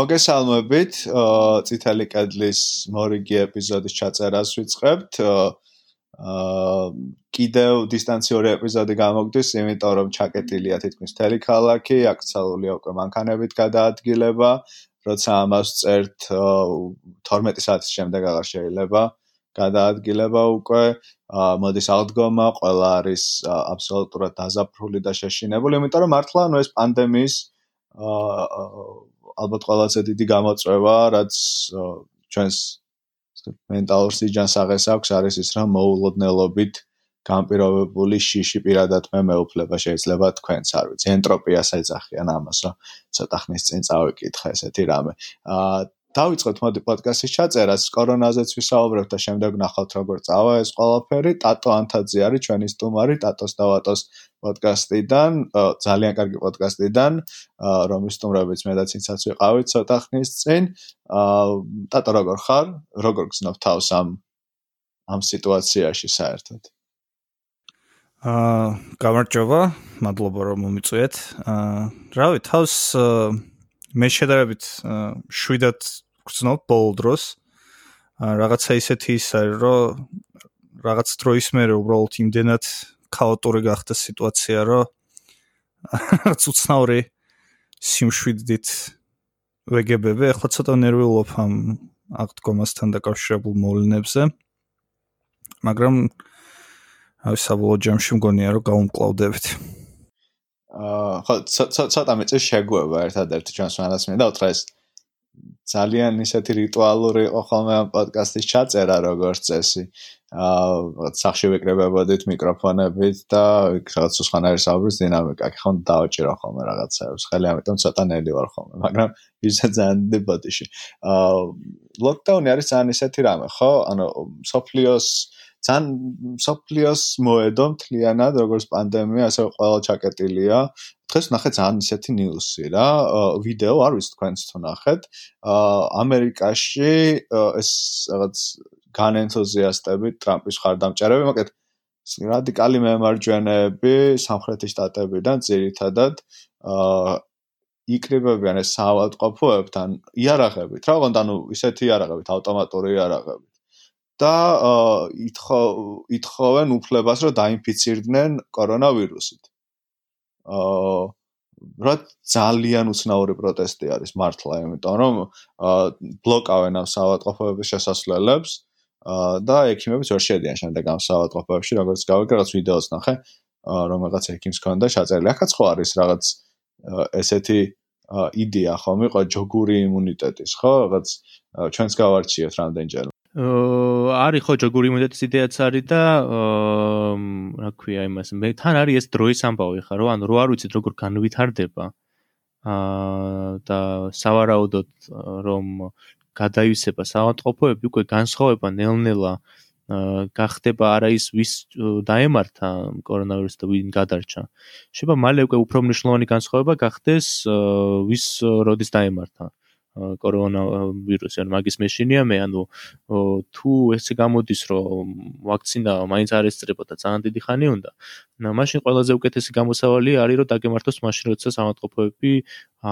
მოგესალმებით. წითელი კედლის მორიგი ეპიზოდის ჩაწერას ვიწყებთ. აა კიდევ დისტანციური ეპიზოდი გამოგდის, იმიტომ რომ ჩაკეტილია თითქმის მთელი ქალაქი, აქცალულია უკვე მანქანებით გადაადგილება, როცა ამას წერთ 12 საათის შემდეგ აღარ შეიძლება გადაადგილება უკვე. აა მოდის აღდგომა, ყველა არის აბსოლუტურად დაზაფრული და შეშინებული, იმიტომ რომ მართლა ნუ ეს პანდემიის აა ალბათ ყველაზე დიდი გამოწვევა, რაც ჩვენს მენტალურ სიჯანს აღესაქვს, არის ის, რომ მოულოდნელობით გამპირობებული შიში პირადად მე მეუფლება შეიძლება თქვენც არ ვიცი ენტროპიას ეძახიან ამას რომ ცოტა ხნის წინ წავიკითხე ესეთი რამე. აა დავიწყოთ მოდი პოდკასტის ჩაწერას. კორონაზეც ვისაუბრებთ და შემდეგ ნახავთ როგორ წავა ეს ყველაფერი. ტატო ანთაძე არის ჩვენი სტუმარი ტატოს დავატოს პოდკასტიდან ძალიან კარგი პოდკასტიდან. რომის სტუმრებიც მე და ცინცაც ვიყავით ცოტა ხნის წინ. ტატო როგორ ხარ? როგორ გზნობ თავს ამ ამ სიტუაციაში საერთოდ? აა გამარჯობა. მადლობა რომ მომიწვიეთ. აა რავი თავს მე შედარებით შვიდად გრძნობ ბოლ დროს. რაღაცა ისეთი ის არის რომ რაღაც დროის მერე უბრალოდ იმდენად ქაოტური გახდა სიტუაცია რომ რაღაც უცნაური სიმშვიდით ვეგებები. ახლა ცოტა ნერვიულობ ამ აღდგომასთან დაკავშირებულ მოვლენებზე. მაგრამ აი საბოლოო ჯამში მგონია რომ გავუმკლავდებით ხო ცოტა მეც შეგვება ერთადერთი ჩვენს მანას მინდა უთხრა ეს ძალიან ისეთი რიტუალური იყო ხოლმე ამ პოდკასტის ჩაწერა როგორც წესი. აა სახში ვეკრებებოდით მიკროფონებით და რაღაც უცხანარი საუბრის დინამიკა. კი ხომ დააჭირო ხოლმე რაღაცაებს ხელი ამიტომ ცოტა ნელი ვარ ხოლმე მაგრამ ისე ძალიან დებოდიში. აა ლოკდაუნი არის ძალიან ისეთი რამე ხო? ანუ სოფლიოს ძალიან სოფლიოს მოედო მთლიანად როგორც პანდემია ასე ყველა ჩაკეტილია. დღეს ნახე ძალიან ისეთი ნიუსი რა. ვიდეო არ ვიცი თქვენც თუ ნახეთ. ამერიკაში ეს რაღაც განენთოზიასტები ტრამპის ხარდამჭერები მაგეთ რადიკალი მემარჯვენეები სამხრეთის შტატებიდან ძირითადად იკრიბებიან ეს საავადმყოფოებთან იარაღებით რა. თქმა უნდა ანუ ისეთი იარაღებით ავტომატური იარაღებით და ითხოვ ითხოვენ უფლებას რომ დაინფიცირდნენ კორონავირუსით. აა რა ძალიან უცნაური პროტესტი არის მართლა, იმიტომ რომ ბლოკავენ ამ საავადმყოფოების შესასვლელებს და ექიმებიც ვერ შედიან შემდეგ ამ საავადმყოფოებში, როგორც გავიგე, რაღაც ვიდეოს ნახე, რომ რაღაც ექიმს ქონდა ჩაწერილი. ახაც ხო არის რაღაც ესეთი იდეა ხომ იყო ჯოგური იმუნიტეტის, ხო? რაღაც ჩვენს გავარჩიეთ რამდენჯერ არის ხო ჯოგური იმუნიტეტის იდეაც არის და რა ქვია იმას მე თან არის ეს დროის ამბავი ხა რომ ანუ რო არ ვიცით როგორ განვითარდება აა და სავარაუდოდ რომ გადაივსება საავადმყოფოები უკვე განსხვავება ნელ-ნელა გახდება არა ის ვის დაემართა კორონავირუსი და ვინ გადარჩა. შეიძლება მალე უკვე უფრო მნიშვნელოვანი განსხვავება გახდეს ვის როდის დაემართა. აა კორონა ვირუსი ან მაგის მეშინია მე ანუ თუ ესე გამოდის რომ ვაქცინა მაინც არ ესწრებოდა ძალიან დიდი ხანი უნდა. და მაშინ ყველაზე უკეთესი გამოსავალი არის რომ დაგემართოს მაშინ როცა სამართყოფოები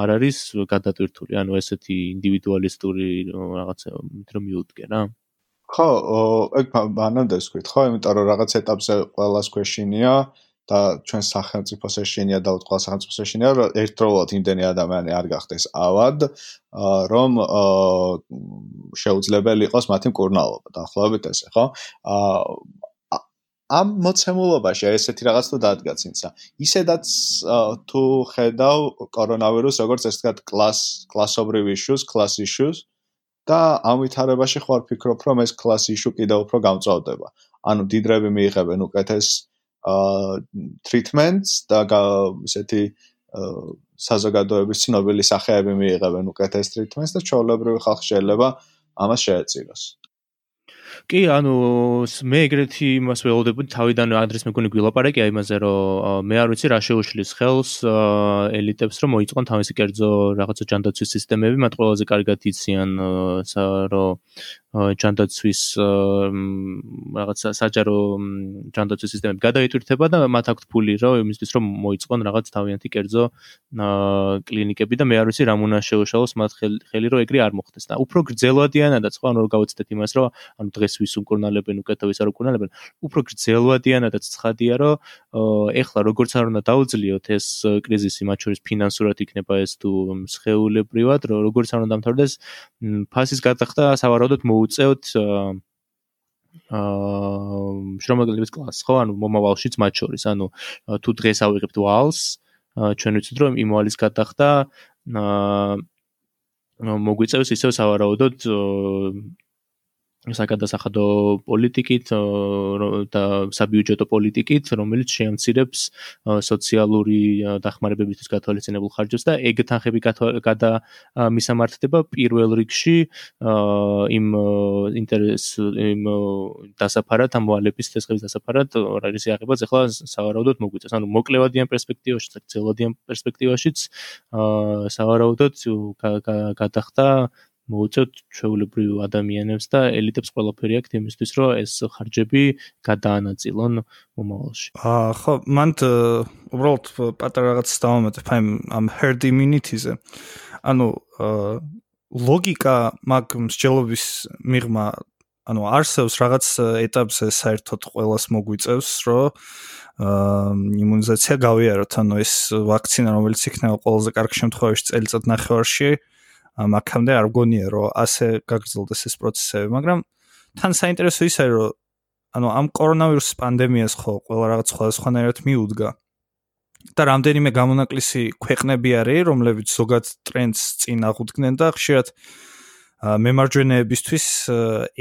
არ არის გადატვირთული. ანუ ესეთი ინდივიდუალისტური რაღაცა რომ მიუდგე რა. ხო ეგ მანამდე ვთქვით ხო იმიტომ რომ რაღაც ეტაპზე ყველას ქვეშინია და ჩვენ სახელმწიფოს ეშინია და უთყვა სახელმწიფოს ეშინია რომ ერთდროულად იმდენი ადამიანი არ გახდეს ავად რომ შეუძლებელი იყოს მათი მკურნალობა დაახლოებით ესე ხო ამ მოცემულობაში ესეთი რაღაც თუ დადგა წინსა. ისედაც თუ ხედავ კორონავირუსს როგორც ესე ვთქვათ კლას კლასობრივ ისsues, class issues და ამ ვითარებაში ხო არ ფიქრობ რომ ეს class issue კიდევ უფრო გამწვავდება. ანუ დიდრები მიიღებენ უკეთეს treatments და ისეთი საზოგადოების ცნობილი სახეები მიიღებენ უკეთეს treatments და ჩაოლებრივი ხალხი შეიძლება ამას შეეწიროს. კი, ანუ მე ეგრეთი იმას ველოდებოდი თავიდან ადრეს მეგონი გვილაპარაკია იმაზე, რომ მე არ ვიცი რა შეუშლის ხელს ელიტებს, რომ მოიწყონ თავისი კერძო რაღაცა ჯანდაცვის სისტემები, მათ ყველაზე კარგად იციან, რომ ჯანდაცვის რაღაც საჯარო ჯანდაცვის სისტემები გადაიტვირთება და მათ აქვთ ფული რა იმისთვის რომ მოიწყონ რაღაც თავიანთი კერძო კლინიკები და მე არ ვიცი რა უნდა შეუშალოს მათ ხელი რომ ეგრე არ მოხდეს და უფრო გრძელვადიანადაც ხო ანუ რომ გავაცდეთ იმას რომ ანუ დღეს ვის უკურნალებენ უკეთო ვის არ უკურნალებენ უფრო გრძელვადიანადაც ცხადია რომ ეხლა როგორც არ უნდა დაუძლიოთ ეს კრიზისი მათ შორის ფინანსურად იქნება ეს თუ სხეულებრივად როგორც არ უნდა დამთავრდეს ფასის გადახდა სავარაუდოდ მოუწევთ აა შრომაგლების კლასს ხო? ანუ მომავალშიც მათ შორის ანუ თუ დღეს ავიღებთ ვალს ჩვენ ვიცით რომ იმ ვალის გადახდა აა მოგვიწევს ისევ სავარაუდოდ საკადასახადო პოლიტიკით და საბიუჯეტო პოლიტიკით, რომელიც შეამცირებს სოციალური დახმარებებისთვის გათვალისწინებულ ხარჯებს და ეგ თანხები გადა მისამართდება პირველ რიგში იმ ინტერეს იმ დასაფარად ამ ვალების წესების დასაფარად არის იაღებაც ახლა სავარაუდოდ მოგვიწევს. ანუ მოკლევადიან პერსპექტივაში, ძელვადიან პერსპექტივაშიც სავარაუდოდ გადახდა მოუწევთ ჩვეულებრივ ადამიანებს და ელიტებს ყველაფერი აქვს იმისთვის, რომ ეს ხარჯები გადაანაწილონ მომავალში. აა ხო, მან უბრალოდ პატარა რაღაც დავამატებ აი ამ herd immunity-ზე. ანუ ლოგიკა მაგ მსჯელობის მიღმა ანუ არსებს რაღაც ეტაპზე საერთოდ ყოველას მოგვიწევს, რომ აა იმუნიზაცია გავიაროთ, ანუ ეს ვაქცინა, რომელიც იქნება ყველაზე კარგ შემთხვევაში წელიწად ნახევარში, მაგამდე არ გონია რომ ასე გაგრძელდეს ეს პროცესები, მაგრამ თან საინტერესო ის არის რომ ანუ ამ კორონავირუსის პანდემიას ხო ყველა რაღაც სხვადასხვანაირად მიუდგა და რამდენიმე გამონაკლისი ქვეყნები არის, რომლებიც ზოგად ტრენდს წინ აღუდგნენ და ხშირად მემარჯვენეებისთვის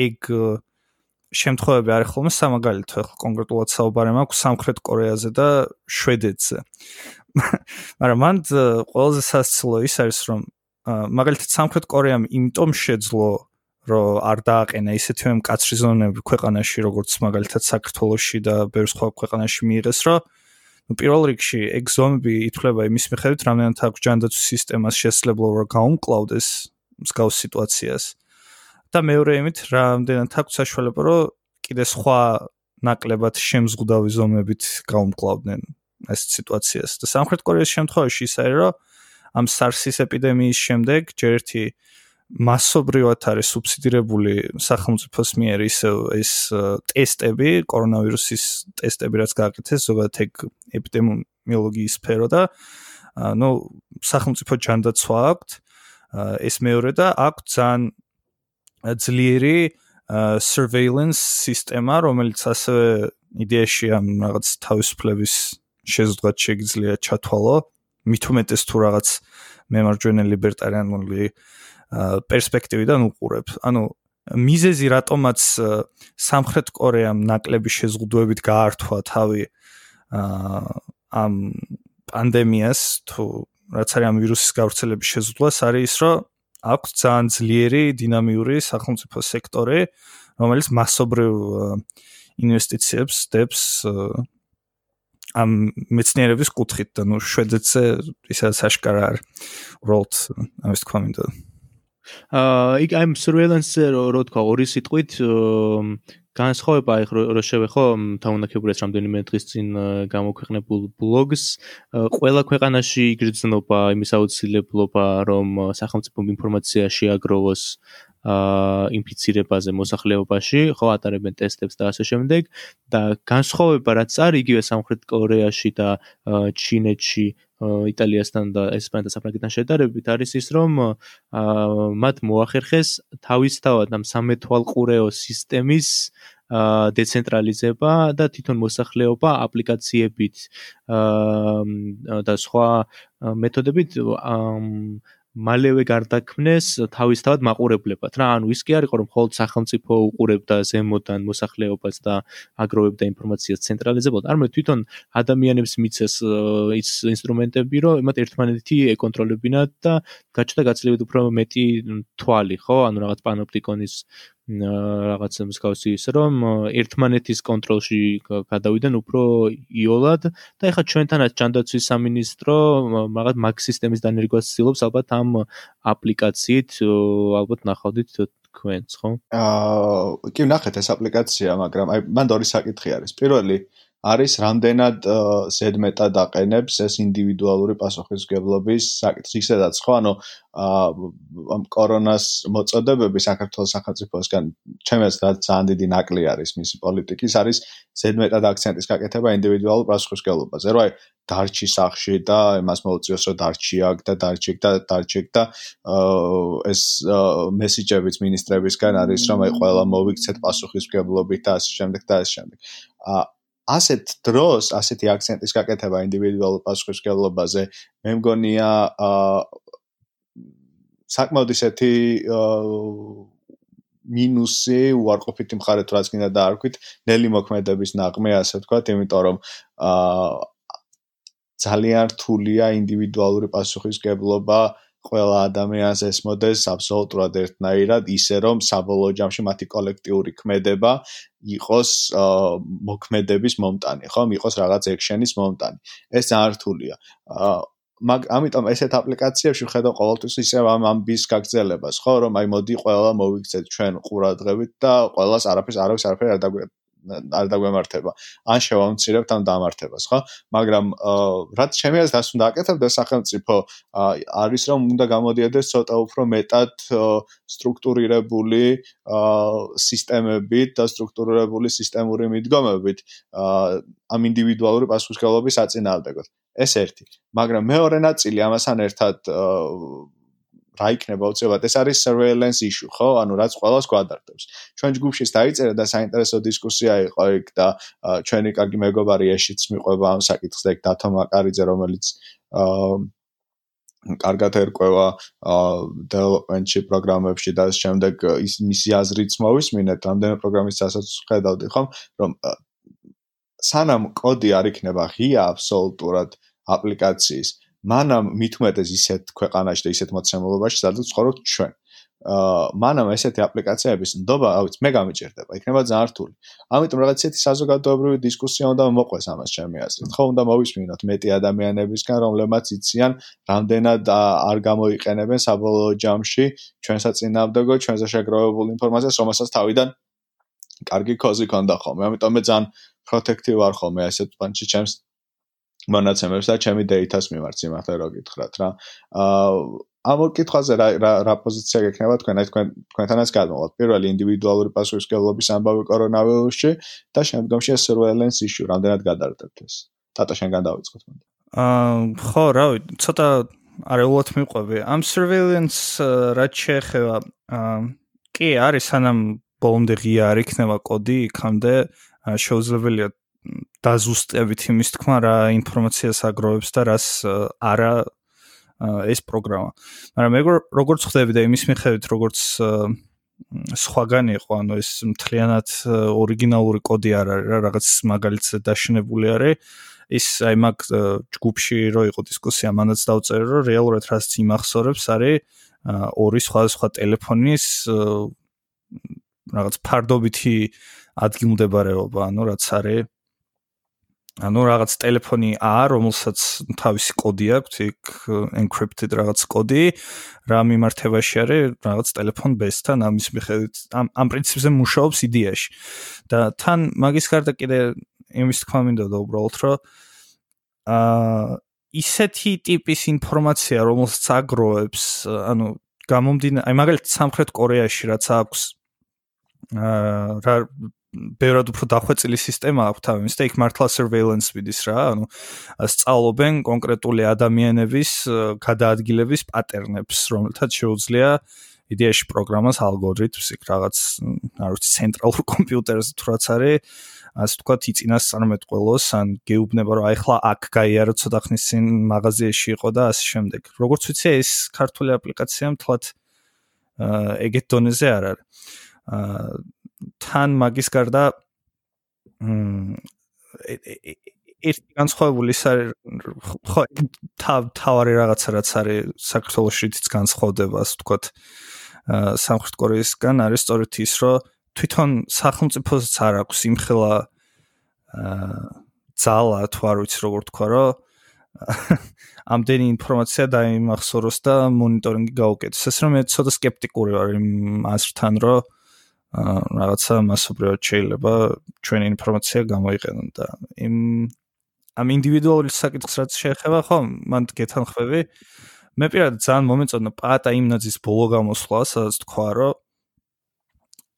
ეგ შემთხვევები არის ხოლმე სამაგალითო, ახლა კონკრეტულად საუბარი მაქვს სამხრეთ კორეაზე და შვედეთზე. მაგრამ მანდ ყველაზე სასწლო ის არის რომ მაგალითად სამხრეთ კორეამ იმიტომ შეძლო რომ არ დააყენა ისეთივე მკაცრი ზონები ქვეყანაში როგორც მაგალითად საქართველოსში და ბევრ სხვა ქვეყანაში მიიღეს რომ ну პირველ რიგში ეგ ზომები ითვლება იმის მიხედვით რამდენად აქვს ჯანდაცვის სისტემას შესაძლებლობა რომ გაუმკლავდეს მსგავს სიტუაციას. და მეორე იმით რამდენად აქვს საშუალება რომ კიდე სხვა ნაკლებად შემზღუდავი ზომებით გაუმკლავდნენ ეს სიტუაციას. და სამხრეთ კორეის შემთხვევაში ის არის რომ ამ SARS-ის ეპიდემიის შემდეგ ჯერ ერთი მასობრივად არის სუბსიდირებული სახელმწიფოს მიერ ის ეს ტესტები, კორონავირუსის ტესტები, რაც გააკეთეს ზოგადად ეგ ეპიდემიოლოგიის სფერო და ნუ სახელმწიფო ჯანდაცვა აქვს ეს მეორე და აქვს ძალიან ძლიერი surveillance სისტემა, რომელიც ასევე იდეაში ამ რაღაც თავისუფლების შეზღუდვა შეიძლება ჩათვალო მithumetes თუ რაღაც მემარჯვენე ლიბერტარიანული პერსპექტივიდან უყურებ. ანუ მიზეზი რატომაც სამხრეთ კორეამ ნაკლები შეზღუდვებით გაართვა თავი ამ პანდემიას თუ რაც არის ამ ვირუსის გავრცელების შეზღუდვას არის ის რომ აქვს ძალიან ძლიერი დინამიური სახელმწიფო სექტორი რომელიც მასობრივ ინვესტიციებს დებს ამ მეცნიერების კუთხით და ნუ შვედეთზე ისაც აშკარა არის უბრალოდ ამის თქვა მინდა აა იქ I'm surveillance რო თქვა ორი სიტყვით განსხვავება აი რო შევეხო თაუნაკებურეს რამდენიმე დღის წინ გამოქვეყნებულ ბლოგს. ყველა ქვეყანაში იგრძნობა იმის აუცილებლობა რომ სახელმწიფო ინფორმაცია შეაგროვოს. აა ინფიცირებაზე მოსახლეობაში, ხო, ატარებენ ტესტებს და ასე შემდეგ და განსხვავება რაც არის იგივე სამხრეთ კორეაში და ჩინეთში იტალიასთან და ესპანეთთან საფრანგეთთან შედარებით არის ის რომ მათ მოახერხეს თავისთავად ამ სამეთვალყურეო სისტემის დეცენტრალიზება და თვითონ მოსახლეობა აპლიკაციებით და სხვა მეთოდებით მალევე გარდაქმნეს თავისთავად მაყურებლებად. რა ანუ ის კი არ იყო რომ მხოლოდ სახელმწიფო უყურებდა ზემოდან მოსახლეობას და აგროვებდა ინფორმაციას ცენტრალიზებულად. არამედ თვითონ ადამიანებს მიცეს ის ინსტრუმენტები რომ მათ ერთმანეთი ეკონტროლებინათ და გაჩნდა გაცილებით უფრო მეტი თვალი ხო? ანუ რაღაც პანოპტიკონის რაღაც მსგავსი ის რომ ერთმანეთის კონტროლში გადავიდნენ უფრო იოლად და ეხლა ჩვენთანაც ჯანდაცვის სამინისტრო რაღაც მაგ სისტემის დანერგვას ცდილობს ალბათ ამ აპლიკაციით ალბათ ნახავდით ქვენს, ხო? აა კი ნახეთ ეს აპლიკაცია, მაგრამ აი მანდ ორი საკითხი არის. პირველი არის რამდენად ზედმეტად აყენებს ეს ინდივიდუალური პასუხისგებლობის საკითხს ისედაც ხო? ანუ ამ კორონას მოწოდებები საქართველოს სახელმწიფოსგან ჩემს და ძალიან დიდი ნაკლი არის მისი პოლიტიკის არის ზედმეტად აქცენტის გაკეთება ინდივიდუალურ პასუხისგებლობაზე რო აი დარჩი სახში და იმას მოუწიოს რომ დარჩი აქ და დარჩი და დარჩი და ეს მესიჯებიც ministrებისგან არის რომ აი ყველა მოვიქცეთ პასუხისგებლობით და ასე შემდეგ და ასე შემდეგ. ა ასეთ დროს, ასეთი აქცენტის გაკეთება ინდივიდუალურ პასუხისმგებლობაზე, მე მგონია აა საკმაოდ ისეთი მინუსი უარყოფითი მხარე თუ რაც გინდა დაარქვით, ნელი მოქმედების ნაღმე, ასე ვთქვათ, იმიტომ რომ აა ძალიან რთულია ინდივიდუალური პასუხისმგებლობა აა ყველა ადამიანს ესმოდეს აბსოლუტურად ერთნაირად, ისე რომ საბოლოო ჯამში მათი კოლექტიური ქმედება იყოს მოქმედების მომტანი, ხო? იყოს რაღაც ექშენის მომტანი. ეს ძალიან რთულია. მაგ ამიტომ ესეთ აპლიკაციებში ხედავ ყოველთვის ისე ამ ამბის გაგრძელებას, ხო, რომ აი მოდი ყველა მოვიქცეთ ჩვენ ყურადღებით და ყოველას არაფერს არავის არაფერი არ დაგვი არ დაგვემართება. ან შევამცირებთ ამ დამართებას, ხო? მაგრამ რაც ჩემი აზრით ასე უნდა აკეთებდეს სახელმწიფო, არის რომ უნდა გამოდიოდეს ცოტა უფრო მეტად სტრუქტურირებული სისტემებით და სტრუქტურირებული სისტემური მიდგომებით ამ ინდივიდუალური პასუხისმგებლობის აწინააღმდეგოდ. ეს ერთი. მაგრამ მეორე ნაწილი ამასთან ერთად რა იქნება უცებად ეს არის surveillance issue ხო? ანუ რაც ყოველას გვადარდებს ჩვენ ჯგუფშიც დაიწერა და საინტერესო დისკუსია იყო იქ და ჩვენი კარგი მეგობარი ეშიც მიყვება ამ საკითხს და იქ დათო მაკარიძე რომელიც აა კარგად ერკვევა development-ში პროგრამებში და ამ შემდეგ ის მისი აზრიც მოვისმინეთ რამდენი პროგრამის ასაც ხედავდი ხომ? რომ სანამ კოდი არ იქნება ღია აბსოლუტურად აპლიკაციის მანამ მithumetes ისეთ ქვეყანაში და ისეთ მოცემულობაში სადაც ცხოვრობთ ჩვენ. აა მანამ ესეთი აპლიკაციების ნდობა, ავიც მე გამიჭirdება, იქნება ძალიან რთული. ამიტომ რაღაც ისეთი საზოგადოებრივი დისკუსია უნდა მოყვეს ამას ჩემი აზრით. ხო, უნდა მოვისმინოთ მეტი ადამიანებისგან, რომლებმაც იციან, რამდენად არ გამოიყენებენ საბოლოო ჯამში ჩვენსაწინააღმდეგო, ჩვენზე შეგროვებულ ინფორმაციას, რომელსაც თავიდან კარგი კოზი ქონდა ხოლმე. ამიტომ მე ძალიან პროტექტივ ვარ ხოლმე ასეთ პანჩი ჩემს მონაცემებს და ჩემი დეითას მიმართ სიმართლე რო გითხრათ რა. აა ამ კითხვაზე რა რა რა პოზიცია გექნება თქვენ? აი თქვენ თქვენთანაც გადმოვალთ. პირველი ინდივიდუალური პასუხისმგებლობის ამბავი კორონავირუსში და შემდგომში ეს surveillance issue რამდენად გადაარდებთ ეს? ტატა შენგან დავიწყოთ მოდი. აა ხო, რა ვიცი, ცოტა არეულად მიყვები. ამ surveillance რაც შეეხება აა კი არის სანამ ბოლომდე ღია არ იქნება კოდი, იქამდე შეუძლებელია დაზუსტებით იმის თქმა რა ინფორმაციას აგროვებს და რას არა ეს პროგრამა. მაგრამ მე როგორც ხვდები და იმის მიხედვით როგორც სხვაგან იყო, ანუ ეს მთლიანად ორიგინალური კოდი არ არის რა, რაღაც მაგალითად დაშინებული არის. ის აი მაგ ჯგუფში რო იყო დისკუსია, მანაც დავწერე, რომ რეალურად რაც იმახსოვრებს არის ორი სხვადასხვა ტელეფონის რაღაც ფარდობითი ადგილმდებარეობა, ანუ რაც არის ანუ რაღაც ტელეფონი A, რომელსაც თავისი კოდი აქვს, იქ encrypted რაღაც კოდი, რა მიმართებაში არის რაღაც ტელეფონ B-თან, ამის მიხედვით ამ ამ პრინციპზე მუშაობს იდეაში. და თან მაგის გარდა კიდე იმის თქმა მინდა და უბრალოდ რომ აა ისეთი ტიპის ინფორმაცია, რომელსაც აგროვებს, ანუ გამომდინა, აი მაგალითად სამხრეთ კორეაში რაც აქვს აა რა ბევრად უფრო დახვეწილი სისტემა აქვს თავის და იქ მართლა surveillance ვიდის რა, ანუ სწავლობენ კონკრეტული ადამიანების გადაადგილების პატერნებს, რომელთაც შეუძლია იდეაში პროგრამას ალგორითმს იქ რაღაც, არ ვიცი, ცენტრალურ კომპიუტერზე თუ რაც არის, ასე ვთქვათ, იწინას წარმეტყველოს, ან გეუბნება, რომ აი ხლა აქ გაიარო ცოტა ხნის წინ მაღაზიაში იყო და ასე შემდეგ. როგორც ვიცი, ეს ქართული აპლიკაცია მთლად ეგეთ დონეზე არ არის. აა თან მაგის გარდა ერთი განსხვავებული ხო თავ თავარი რაღაცა რაც არის საქართველოსშიც განსხვავდება ასე ვთქვათ სამხრეთ კორეისგან არის სწორედ ის რომ თვითონ სახელმწიფოსაც არ აქვს იმხელა ძალა თუ არ ვიცი როგორ თქვა რომ ამდენი ინფორმაცია დაიმახსოვროს და მონიტორინგი გაუკეთოს. ეს რომ მე ცოტა სკეპტიკური ვარ იმ აზრთან რომ რაღაცა მასობრივად შეიძლება ჩვენი ინფორმაცია გამოიყენონ და იმ ამ ინდივიდუალური საკითხს რაც შეეხება, ხო, მან გეთანხმები. მე პირადად ძალიან მომეწონა პატა იმ ნაძის ბოლო გამოსვლა, სადაც თქვა, რომ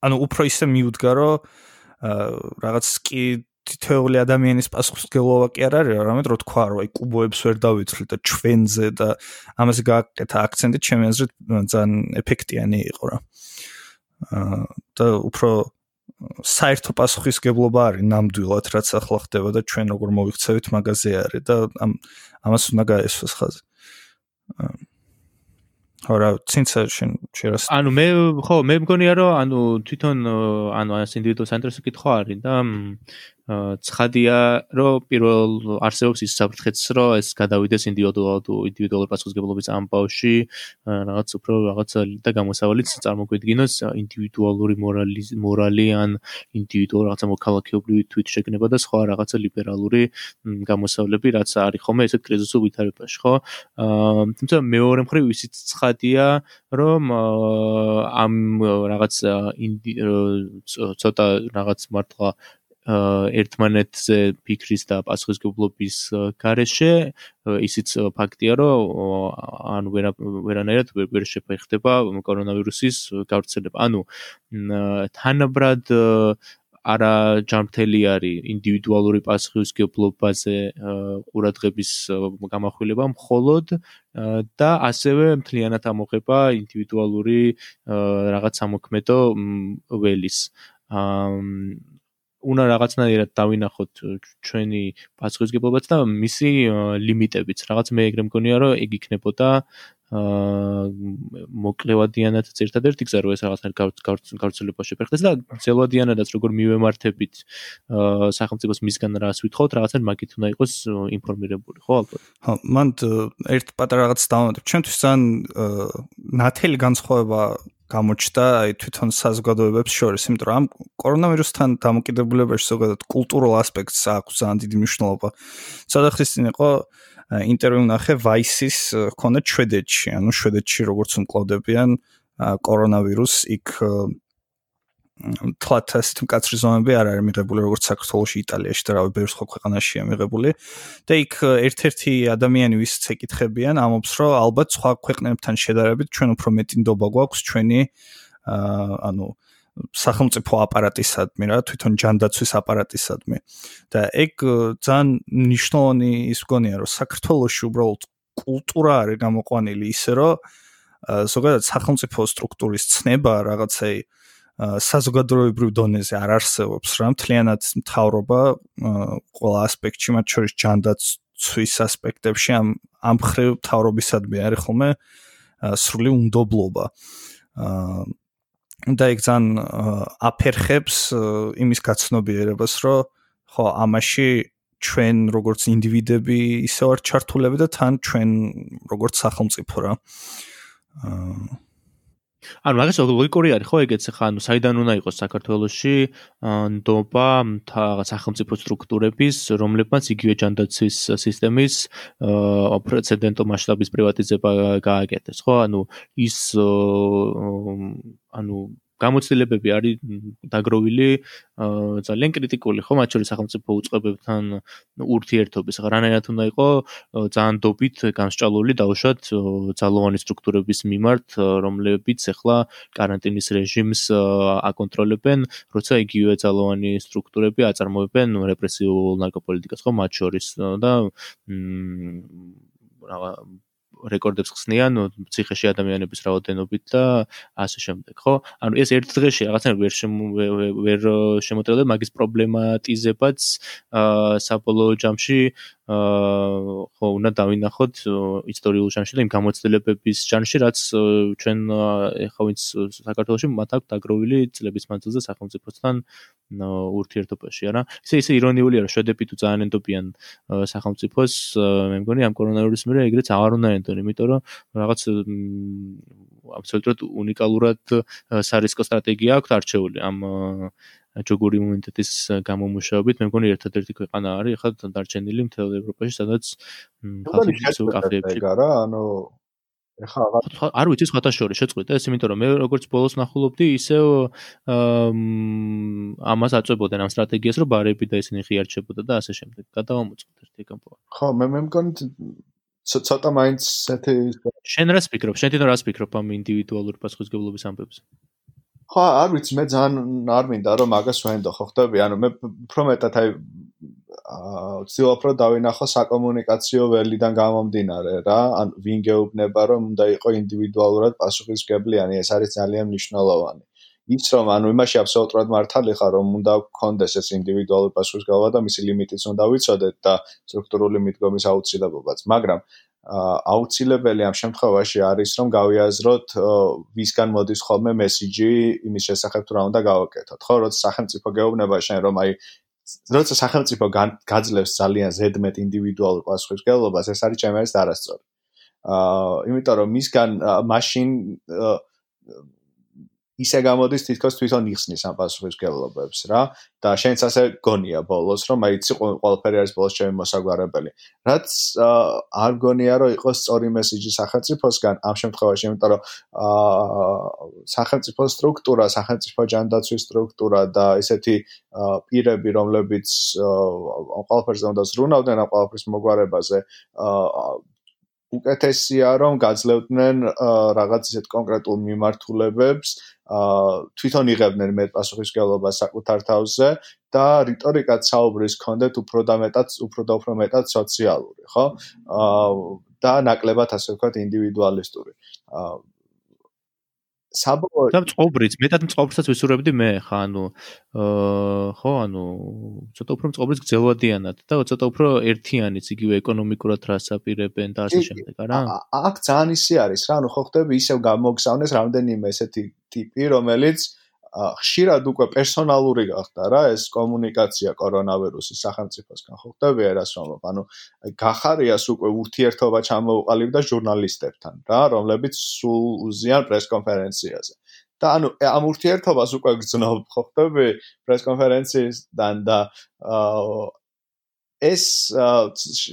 ანუ უფრო ისე მიუდგა, რომ რაღაც კი თითოეული ადამიანის პასუხისგებლობა კი არ არის, არამედ რო თქვა, რომ აი კუბოებს ვერ დავიცვლი და ჩვენზე და ამაზე გააკეთა აქცენტი, ჩემი აზრით ძალიან ეფექტიანი იყო რა. აა და უფრო საერთო პასუხისგებლობა არის ნამდვილად, რაც ახლა ხდება და ჩვენ როგორ მოიქცევით მაგაზე არის და ამ ამას უნდა გაესვას ხაზი. არა, ცინცა შენ შერას. ანუ მე ხო, მე მგონია რომ ანუ თვითონ ანუ ეს ინდივიდუალ ცენტრში კითხვა არის და ცხადია, რომ პირველ არსებობს ის საფრთხეც, რომ ეს გადავიდეს ინდივიდუალურ ინდივიდუალურ პასუხისგებლობის ამბავში, რაღაც უფრო რაღაც და გამოსავალიც წარმოგვიდგინოს ინდივიდუალური მორალი მორალი ან ინდივიდუალურ რაღაცა მოქალაქეობრივი თვითშეგნება და სხვა რაღაცა ლიბერალური გამოსავლები, რაც არის ხოლმე ესეთ კრიზისულ ვითარებაში, ხო? აა თუმცა მეორე მხრივ ისიც ცხადია, რომ ამ რაღაც ცოტა რაღაც მართლა ერთმანეთზე ფიქრის და პასუხისგებლობის გარეშე ისიც ფაქტია რომ ანუ ვერა ვერანაირად ვერ შეფეხდება კორონავირუსის გავრცელება. ანუ თანაბრად არა ჯანმრთელი არის ინდივიდუალური პასუხისგებლობაზე ყურადღების გამახვილება მხოლოდ და ასევე მთლიანად ამოღება ინდივიდუალური რაღაც სამოქმედო ველის. უნდა რაღაცნაირად დავინახოთ ჩვენი პასუხისგებლობაც და მისი ლიმიტებიც. რაღაც მე ეგრე მგონია, რომ ეგ იქნებოდა აა მოკლევადიანად ერთადერთი გზა რომ ეს რაღაცნაირ გავრცელება შეფერხდეს და ძელვადიანადაც როგორ მივემართებით აა სახელმწიფოს მისგან რას ვითხოვთ, რაღაცნაირ მაგით უნდა იყოს ინფორმირებული, ხო ალბათ? ხო, მან ერთ პატარა რაღაც დავამატებ. ჩვენთვის ძალიან ნათელი განსხვავება გამოჩნდა აი თვითონ საზოგადოებებს შორის, იმიტომ რომ ამ კორონავირუსთან დამოკიდებულებაში ზოგადად კულტურულ ასპექტს აქვს ძალიან დიდი მნიშვნელობა. სადახრის წინ იყო ინტერვიუ ნახე Vice-ის ქონდა შვედეთში, ანუ შვედეთში როგორც უმკლავდებიან კორონავირუსს იქ თლათ ასეთ მკაცრი ზომები არ არის მიღებული როგორც საქართველოსში, იტალიაში და რავი ბევრ სხვა ქვეყანაშია მიღებული. და იქ ერთ-ერთი ადამიანი ვისაც ეკითხებიან, ამობს რომ ალბათ სხვა ქვეყნებთან შედარებით ჩვენ უფრო მეტი ნდობა გვაქვს ჩვენი აა ანუ სახელმწიფო აპარატისადმი რა, თვითონ ჯანდაცვის აპარატისადმი. და ეგ ძალიან ნიშნავენი ის გონია რომ საქართველოსში უბრალოდ კულტურა არის გამოყვანილი ისე რომ ზოგადად სახელმწიფო სტრუქტურის ცნება რაღაცეი საზოგადოებრივ დონეზე არ არსებობს რა. მთლიანად მთავრობა ყველა ასპექტში მათ შორის ჯანდაცვის ასპექტებში ამ ამ ხრივ მთავრობისადმი არის ხოლმე სრული უნდობლობა. და ეგ ძალიან აფერხებს იმის გაცნობიერებას რომ ხო ამაში ჩვენ როგორც ინდივიდები ისე ვარ ჩართულები და თან ჩვენ როგორც სახელმწიფო რა. აა ანუ მაგას ლოგიკური არის ხო? ეგეც ხა ანუ საიდან უნდა იყოს საქართველოსში ნდობა რაღაც სახელმწიფო სტრუქტურების რომლებმაც იგივე ჯანდაცვის სისტემის პრეცედენტო მასშტაბის პრივატიზება გააკეთეს ხო? ანუ ის ანუ გამოცდილებები არის დაგროვილი ძალიან კრიტიკული. ხო მათ შორის სახელმწიფო უწყებებთან ურთიერთობის. ხა რანაირად უნდა იყო ძალიან დობით განსჭალული დაუშვათ ძალოვანი სტრუქტურების მიმართ რომლებიც ახლა каранტინის რეჟიმს აკონტროლებენ როცა იგივე ძალოვანი სტრუქტურები აწარმოებენ რეპრესიულ ნარკოპოლიტიკას. ხო მათ შორის და რა რეკორდებს ხსნიან ციხეში ადამიანების რაოდენობით და ასე შემდეგ, ხო? ანუ ეს ერთ დღეში რაღაცნაირად ვერ ვერ შემოწევდა მაგის პრობლემატიზებაც აა საბოლოო ჯამში აა ხო უნდა დავინახოთ ისტორიულ ჟანრში და იმ გამოცდილებების ჟანრში, რაც ჩვენ ეხა ვინც საქართველოში მათ აქვს დაგროვილი წლების მანძილზე სახელმწიფოსთან ურთიერთობაში, არა? ისე ისე ირონიულია, რომ შვედები თუ ძალიან ენდობიან სახელმწიფოს, მე მგონი ამ კორონავირუსის მერე ეგრეც აღარ უნდა ენდონ, იმიტომ რომ რაღაც აბსოლუტურად უნიკალურად სარისკო სტრატეგია აქვს არჩეული ამ ჯოგური იმუნიტეტის გამომუშავებით. მე მგონი ერთადერთი ქვეყანა არის ახლა დარჩენილი მთელ ევროპაში, სადაც ხალხი ისევ კაფეებში გარა, ანუ ეხა აღარ არ ვიცი სხვათა შორის შეწყვიტა ეს იმიტომ რომ მე როგორც ბოლოს ნახულობდი ისევ ამას აწვებოდნენ ამ სტრატეგიას რომ ბარები და ისინი ღიარჩებოდა და ასე შემდეგ. გადავამოწმოთ ერთი კამპო ხო მე მე მგონი ცოტა მაინც ესეთი შენ რას ფიქრობ? შენ თვითონ რას ფიქრობ ამ ინდივიდუალური პასუხისგებლობის ამბებზე ხო არ ვიცი მე ძალიან არ მინდა რომ მაგას ვენდო ხო ხტები ანუ მე უფრო მეტად აი ვცდილობ რომ დავინახო საკომუნიკაციო ველიდან გამომდინარე რა, ან ვინ გეუბნება რომ უნდა იყო ინდივიდუალურად პასუხისგებლიანი, ეს არის ძალიან მნიშვნელოვანი. ის რომ ანუ იმაში აბსოლუტურად მართალი ხარ რომ უნდა გქონდეს ეს ინდივიდუალური პასუხისგებლობა და მისი ლიმიტიც უნდა ვიცოდეთ და სტრუქტურული მიდგომის აუცილებლობაც, მაგრამ აუცილებელი ამ შემთხვევაში არის რომ გავიაზროთ ვისგან მოდის ხოლმე მესიჯი იმის შესახებ თუ რა უნდა გავაკეთოთ. ხო, როცა სახელმწიფო გეუბნება შენ რომ აი როცა სახელმწიფო გაძლევს ძალიან ზედმეტ ინდივიდუალურ პასუხისმგებლობას, ეს არის ჩემი არის არასწორი. აა, იმიტომ რომ მისგან მაშინ ისე გამოდის თითქოს თვითონ იხსნის ამ პასუხისგებლობებს რა. და შენც ასე გონია ბოლოს რომ აი ცი ყველაფერი არის ბოლოს ჩემი მოსაგვარებელი. რაც არ გონია რომ იყოს სწორი მესიჯი სახელმწიფოსგან ამ შემთხვევაში იმიტომ რომ სახელმწიფო სტრუქტურა სახელმწიფო ჯანდაცვის სტრუქტურა და ესეთი პირები რომლებიც ყველაფერზე უნდა ზრუნავდნენ ამ ყველაფრის მოგვარებაზე უკეთესია რომ გაძლევდნენ რაღაც ისეთ კონკრეტულ მიმართულებებს აა თვითონ იღებდნენ მე პასუხისგებლობას საკუთარ თავზე და რიტორიკაც საუბრის კონდეთ უფრო და მეტად უფრო და უფრო მეტად სოციალური, ხო? აა და ნაკლებად ასე ვქოთ ინდივიდუალისტური. აა საბოლოო და მწყობრიც მეტად მწყობრსაც ვისურვებდი მე ხა ანუ აა ხო ანუ ცოტა უფრო მწყობრიც გძელვადიანად და ცოტა უფრო ერთიანიც იგივე ეკონომიკურად რას აპირებენ და ასე შემდეგ არა? აქ ძალიან ისი არის რა ანუ ხო ხდები ისევ გამოგზავნეს რამდენიმე ესეთი ტიპი რომელიც ხშირად უკვე პერსონალური გახდა რა ეს კომუნიკაცია კორონავირუსის სახელმწიფოსგან ხო ხდები ერას რომ ანუ გახარიას უკვე ურთიერთობა ჩამოუყალიბდა ჟურნალისტებთან რა რომლებიც სულ უზიან პრესკონფერენციაზე და ანუ ამ ურთიერთობას უკვე გძნობ ხო ხდები პრესკონფერენციისთან და ეს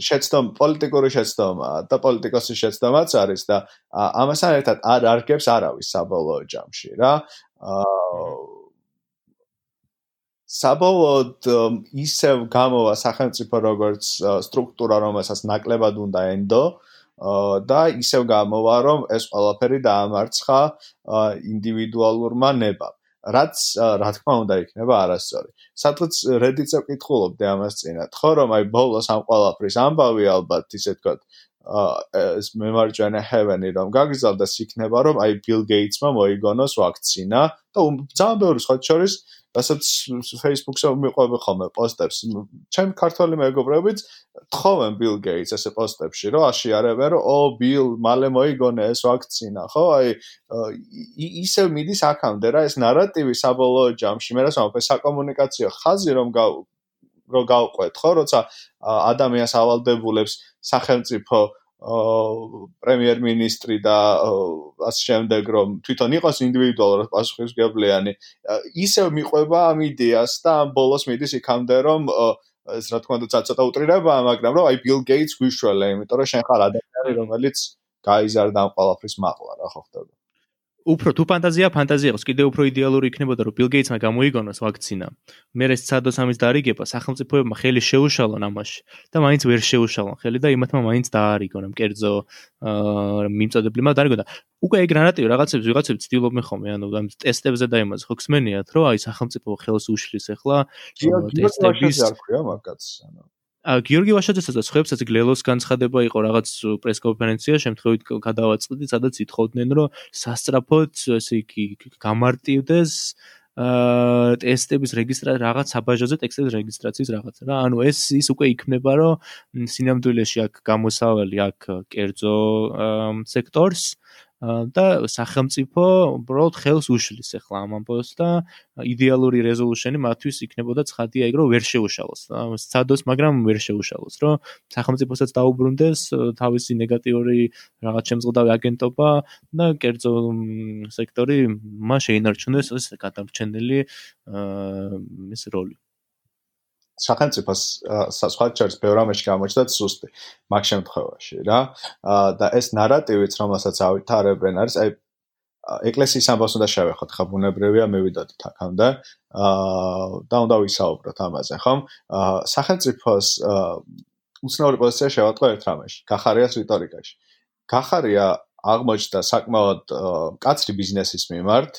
შეცდომ პოლიტიკური შეცდომა და პოლიტიკოსის შეცდომაც არის და ამასთან ერთად არ არგებს არავის საბოლოო ჯამში რა აა საბოლოოდ ისევ გამოვა სახელმწიფო როგორც სტრუქტურა, რომელსაც ნაკლებად უნდა ენდო და ისევ გამოვა, რომ ეს ყველაფერი დაამარცხა ინდივიდუალურმა ნებამ. რაც რა თქმა უნდა იქნება არასწორი. სადღაც Reddit-ზე ვკითხულობდი ამას წინათ, ხო რომ აი ბოლოს ამ ყველაფრის ამბავი ალბათ ისე თქვა ეს მემარჯვენე ჰევენი რომ გაგზავნა იქნება რომ აი ბილ გეიტსმა მოიგონოს ვაქცინა და ძალიან ბევრი სხვა შორის რასაც Facebook-ზე მიყვები ხოლმე პოსტებს. ჩემ ქართველი მეგობრებიც თხოვენ ბილ გეიტს ესე პოსტებში რომ აშიარებენ რომ ო ბილ მალე მოიგონე ეს ვაქცინა ხო? აი ისე მიდის აქამდე რა ეს ნარატივი საბოლოო ჯამში მე რას ვამბობ საკომუნიკაციო ხაზი რომ რო გავყვეთ ხო? როცა ადამიანს ავალდებულებს სახელმწიფო პრემიერ-მინისტრი და ასე შემდეგ რომ თვითონ იყოს ინდივიდუალურად პასუხისგებლიანი ისევ მიყვება ამ იდეას და ამ ბოლოს მიდის იქამდე რომ ეს რა თქმა უნდა ცოტა უტრირებაა მაგრამ რომ აი ბილ გეიტს გვიშველე იმიტომ რომ შენ ხარ ადამიანი რომელიც გაიზარდა ამ ყველაფრის მაღლა რა ხო ხდება უფრო თუ ფანტაზია ფანტაზია იყოს კიდე უფრო იდეალური იქნებოდა რომ ბილ გეიტსმა გამოიგონოს ვაქცინა მე ეს ცადოს ამის დარიგება სახელმწიფოებმა ხელი შეუშალონ ამაში და მაინც ვერ შეუშალონ ხელი და იმათმა მაინც დაარიგონ ამ კერძო მიმწოდებლებმა დარიგონ და უკვე ეგ ნარატივი რაღაცებს ვიღაცებს ცდილობენ ხოლმე ანუ ამ ტესტებზე და იმაზე ხო ხსმენიათ რომ აი სახელმწიფო ხელს უშლის ახლა ტესტების არ ქვია მაგაც ანუ გიორგი ვაშაძესა და სხვებსაც გლელოს განცხადება იყო რაღაც პრესკონფერენცია შემთხვევით გადავაწყდი სადაც ითხოვდნენ რომ სასწრაფოდ ესე იგი გამარტივდეს აა ტესტების რეგისტრაცია რაღაც საბაჟოზე ტექსტების რეგისტრაციის რაღაც რა. ანუ ეს ის უკვე იქმნება რომ სინამდვილეში აქ გამოსავალი აქ კერძო სექტორს და სახელმწიფო უბრალოდ ხელს უშლის ახლა ამ ამბოს და იდეალური რეზოლუშენი მათთვის იქნებოდა ცხადია ეგ რომ ვერ შეუშალოს და სცადოს მაგრამ ვერ შეუშალოს რომ სახელმწიფოსაც დაუბრუნდეს თავისი ნეგატიური რაღაც შემზღდავი აგენტობა და კერძო სექტორი მას შეინარჩუნდეს ეს გადარჩენილი ეს როლი სახელმწიფოს სხვა ჩერს ბევრამეში გამოჩნდა სუსტი მაგ შემთხვევაში რა. და ეს ნარატივიც რომელსაც ავითარებენ არის აი ეკლესიის ამბავს უნდა შევეხოთ ხა ბუნებრივია მივიდოდით აქამდე და უნდა ვისაუბროთ ამაზე ხომ? სახელმწიფოს უცნაური პოზიცია შევატყო ერთ რამეში გახარიას რიტორიკაში. გახარია აღმოჩნდა საკმაოდ კაცრი ბიზნესის მიმართ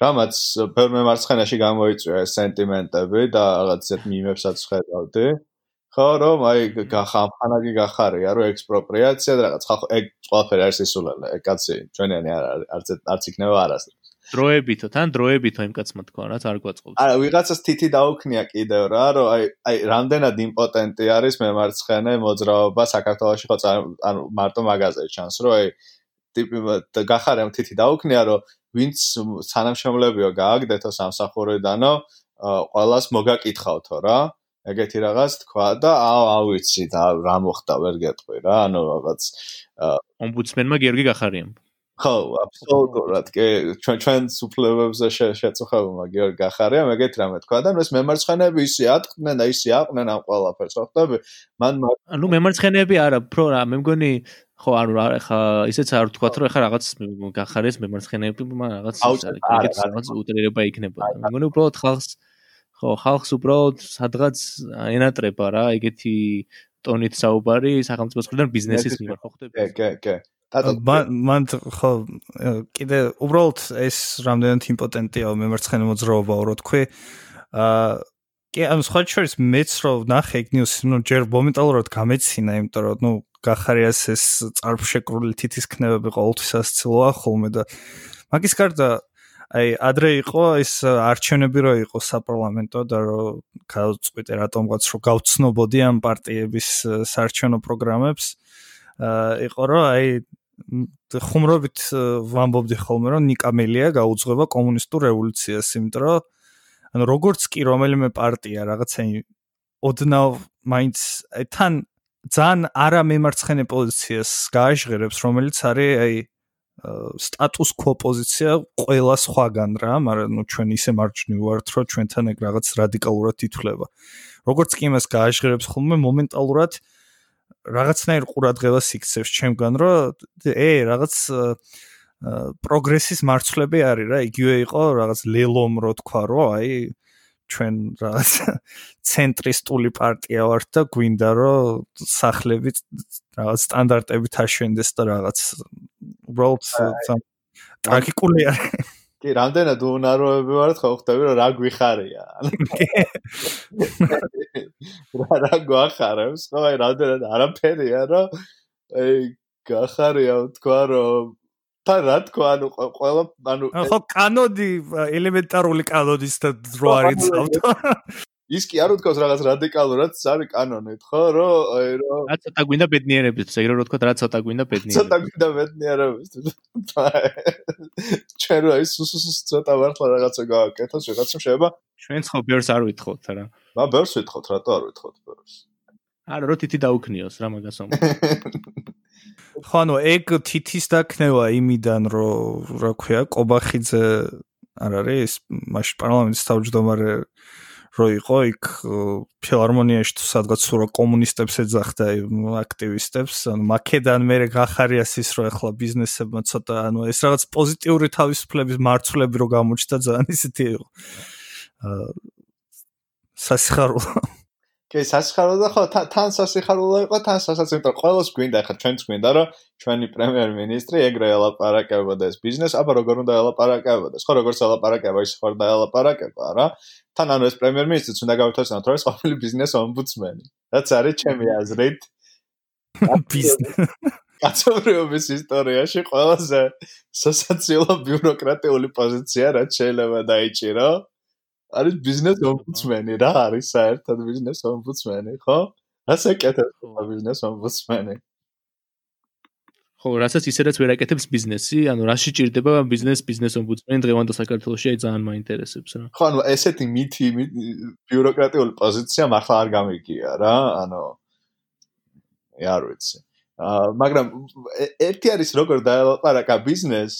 რამაც ბევრ მემარცხენაში გამოიწვია სენტიმენტები და რაღაც ზეთ მიმებსაც ხედავდი. ხო, რომ აი გახამხანაგი გახარია, რომ ექსპროპრიაცია და რაღაც ხალხო ეგ ყველაფერი არის ისულელე, ეგ კაცი ჩვენიანი არ არც არც იქნება არასდროს. დროებითო, თან დროებითო იმ კაცმა თქვა, რაც არ გვაწყობს. არა, ვიღაცას თითი დაუქნია კიდევ რა, რომ აი აი რამდენად იმპოტენტი არის მემარცხენე მოძრაობა საქართველოში ხო ანუ მარტო მაღაზია ჩანს, რომ აი ტიპი გახარემ თითი დაუქნია, რომ ვინც სანამშრომლებიო გააგდეთო სამსახურიდანო ყოველას მოგაკითხავთო რა. ეგეთი რაღაც თქვა და აუ აუ ვიცი და რა მოხდა ვერ გეტყვი რა ანუ რაღაც ომბუდსმენმა გიორგი გახარიამ ხო აბსოლუტურად. კი ჩვენ ჩვენ სუფლებებზე შეწუხებულმა გიორგი გახარიამ ეგეთ რამე თქვა. და ეს მემარცხენეები ისე ატყდნენ და ისე აყვნენ ამ ყველაფერს. ხო ხტები მან ანუ მემარცხენეები არა პრო რა მე მგონი ხო ანუ რა ხა ისეც არ ვთქვა რომ ხა რაღაც გახარეს მემარცხენეები მაგრამ რაღაც ეგეთ რაღაც უტრირება იქნება. მე მგონი უბრალოდ ხალხს ხო ხალხს უბრალოდ სადღაც ენატრება რა ეგეთი ტონით საუბარი სახელმწიფოს მხრიდან ბიზნესის მიმართ ხო ხდები კი კი მან ხო კიდე უბრალოდ ეს რამდენად იმპოტენტია მემარცხენე მოძრაობა რო თქვი აა კი ანუ სხვა შორის მეც რო ნახე ეგ ნიუსი ნუ ჯერ მომენტალურად გამეცინა იმიტომ რომ ნუ გახარიას ეს წარფშეკრული თითის ქნებები ყოველთვის ასწლოა ხოლმე და მაგის გარდა აი ადრე იყო ეს არჩევნები რო იყო საპარლამენტო და რო გავწყვიტე რატომღაც რო გავცნობოდი ამ პარტიების საარჩევნო პროგრამებს იყო რომ აი ხუმრობით ვამბობდი ხოლმე რომ ნიკამელია გაუძღვება კომუნისტურ რევოლუციას იმიტომ რომ ანუ როგორც კი რომელიმე პარტია რაღაცა ოდნავ მაინც თან ძალიან არამემარცხენე პოზიციას გააჟღერებს, რომელიც არის აი სტატუს კვო პოზიცია ყველა სხვაგან რა, მაგრამ ნუ ჩვენ ისე მარჯვნივ ვართ, რომ ჩვენთან ეგ რაღაც რადიკალურად ითვლება. როგორც კი იმას გააჟღერებს ხოლმე მომენტალურად რაღაცნაირ ყურადღებას იქცევს ჩემგან, რომ ე რაღაც პროგრესის მარცვლები არის რა, იგივე იყო რაღაც ლელომ რო თქვა, რომ აი ჩვენ რაღაც ცენტრისტული პარტია ვართ და გვინდა რომ სახლები რაღაც სტანდარტებით აშვენდეს და რაღაც უბრალოდ ტრაგიკული არის კი, რამდენად უნაროები ვართ, ხო ხვდები რომ რა გვიხარია. რა რა გვახარებს, ხო აი რამდენად არაფერია რომ აი გახარია თქვა რომ და რა თქვა ანუ ყველა ანუ ხო კანოდი ელემენტარული კანოდის და დრო არის ავტო ის კი არ უთქავს რაღაც რადიკალურად არის კანონით ხო რომ აი რომ რა ცოტა გვინდა ბედნიერების ეგრე რო თქვა რა ცოტა გვინდა ბედნიერების ცოტა გვინდა ბედნიერების ჩვენ რა ის სუსუს ცოტა მართლა რაღაცა გააკეთოს რაღაცა შეიძლება ჩვენ ხო ბერს არ ვითხოვთ რა. მა ბერს ვითხოვთ რატო არ ვითხოვთ ბერს არა რო თითი დაუქნიოს რა მაგასო ხო ანუ ეგ თითის დაქნება იმიდან რომ რა ქვია კობახიძე არ არის მაშინ პარლამენტის თავმჯდომარე რო იყო იქ ფილარმონიაში თუ სადღაც სულ კომუნისტებს ეძახდა აქტივისტებს ანუ მაკედან მე გახარიას ის რომ ახლა ბიზნესებმა ცოტა ანუ ეს რაღაც პოზიტიური თავისუფლების მარცვლები რო გამოჩნდა ძალიან ისეთი აა სასიხარულო კი, სასიხარულო და ხო, თან სასიხარულო იყო, თან სასაც იმიტომ ყოველს გვინდა, ხა ჩვენც გვინდა, რომ ჩვენი პრემიერ-მინისტრი ეგრე ელაპარაკებოდა ეს ბიზნეს, აბა როგორ უნდა ელაპარაკებოდეს? ხო, როგორ ელაპარაკება, ის ხარ და ელაპარაკება რა. თან ანუ ეს პრემიერ-მინისტრიც უნდა გავითვალისწინოთ, რომ ეს ყოფილი ბიზნეს ომბუდსმენი. რაც არის ჩემი აზრით. ბიზნეს კაცობრიობის ისტორიაში ყველაზე სასაცილო ბიუროკრატიული პოზიცია, რაც შეიძლება დაიჭირო. არის ბიზნეს ომბუდსმენი რა არის საერთოდ ბიზნეს ომბუდსმენი ხო? ასე კეთებს ბიზნეს ომბუდსმენი. ხო, რასაც ისედაც ვერ აკეთებს ბიზნესი, ანუ რაში ჭირდება ბიზნეს ბიზნეს ომბუდსმენი დღევანდელ საქართველოში აი ძალიან მაინტერესებს რა. ხო, ანუ ესეთი მითი ბიუროკრატიული პოზიცია მართლა არ გამიგია რა, ანუ არ ვიცი. აა მაგრამ ერთი არის როგორ დაელაპარაკა ბიზნეს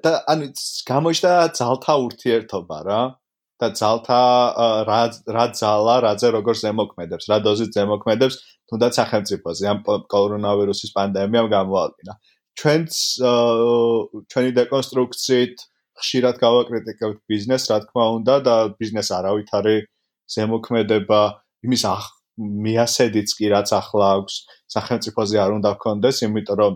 და ანუ გამოჩნდა ძალთა ურთიერთობა რა. და ძალთა რა რა ძალა, რაზე როგორ ზემოქმედებს, რა დოზით ზემოქმედებს თუნდაც სახელმწიფოზე ამ კორონავირუსის პანდემიამ გამოალკინა. ჩვენც ჩვენი დეკონსტრუქციით ხშირად გავაკრიტიკებთ ბიზნესს, რა თქმა უნდა და ბიზნეს არავითარი ზემოქმედება იმის მიასედიც კი რაც ახლა აქვს სახელმწიფოზე არ უნდა გქონდეს, იმიტომ რომ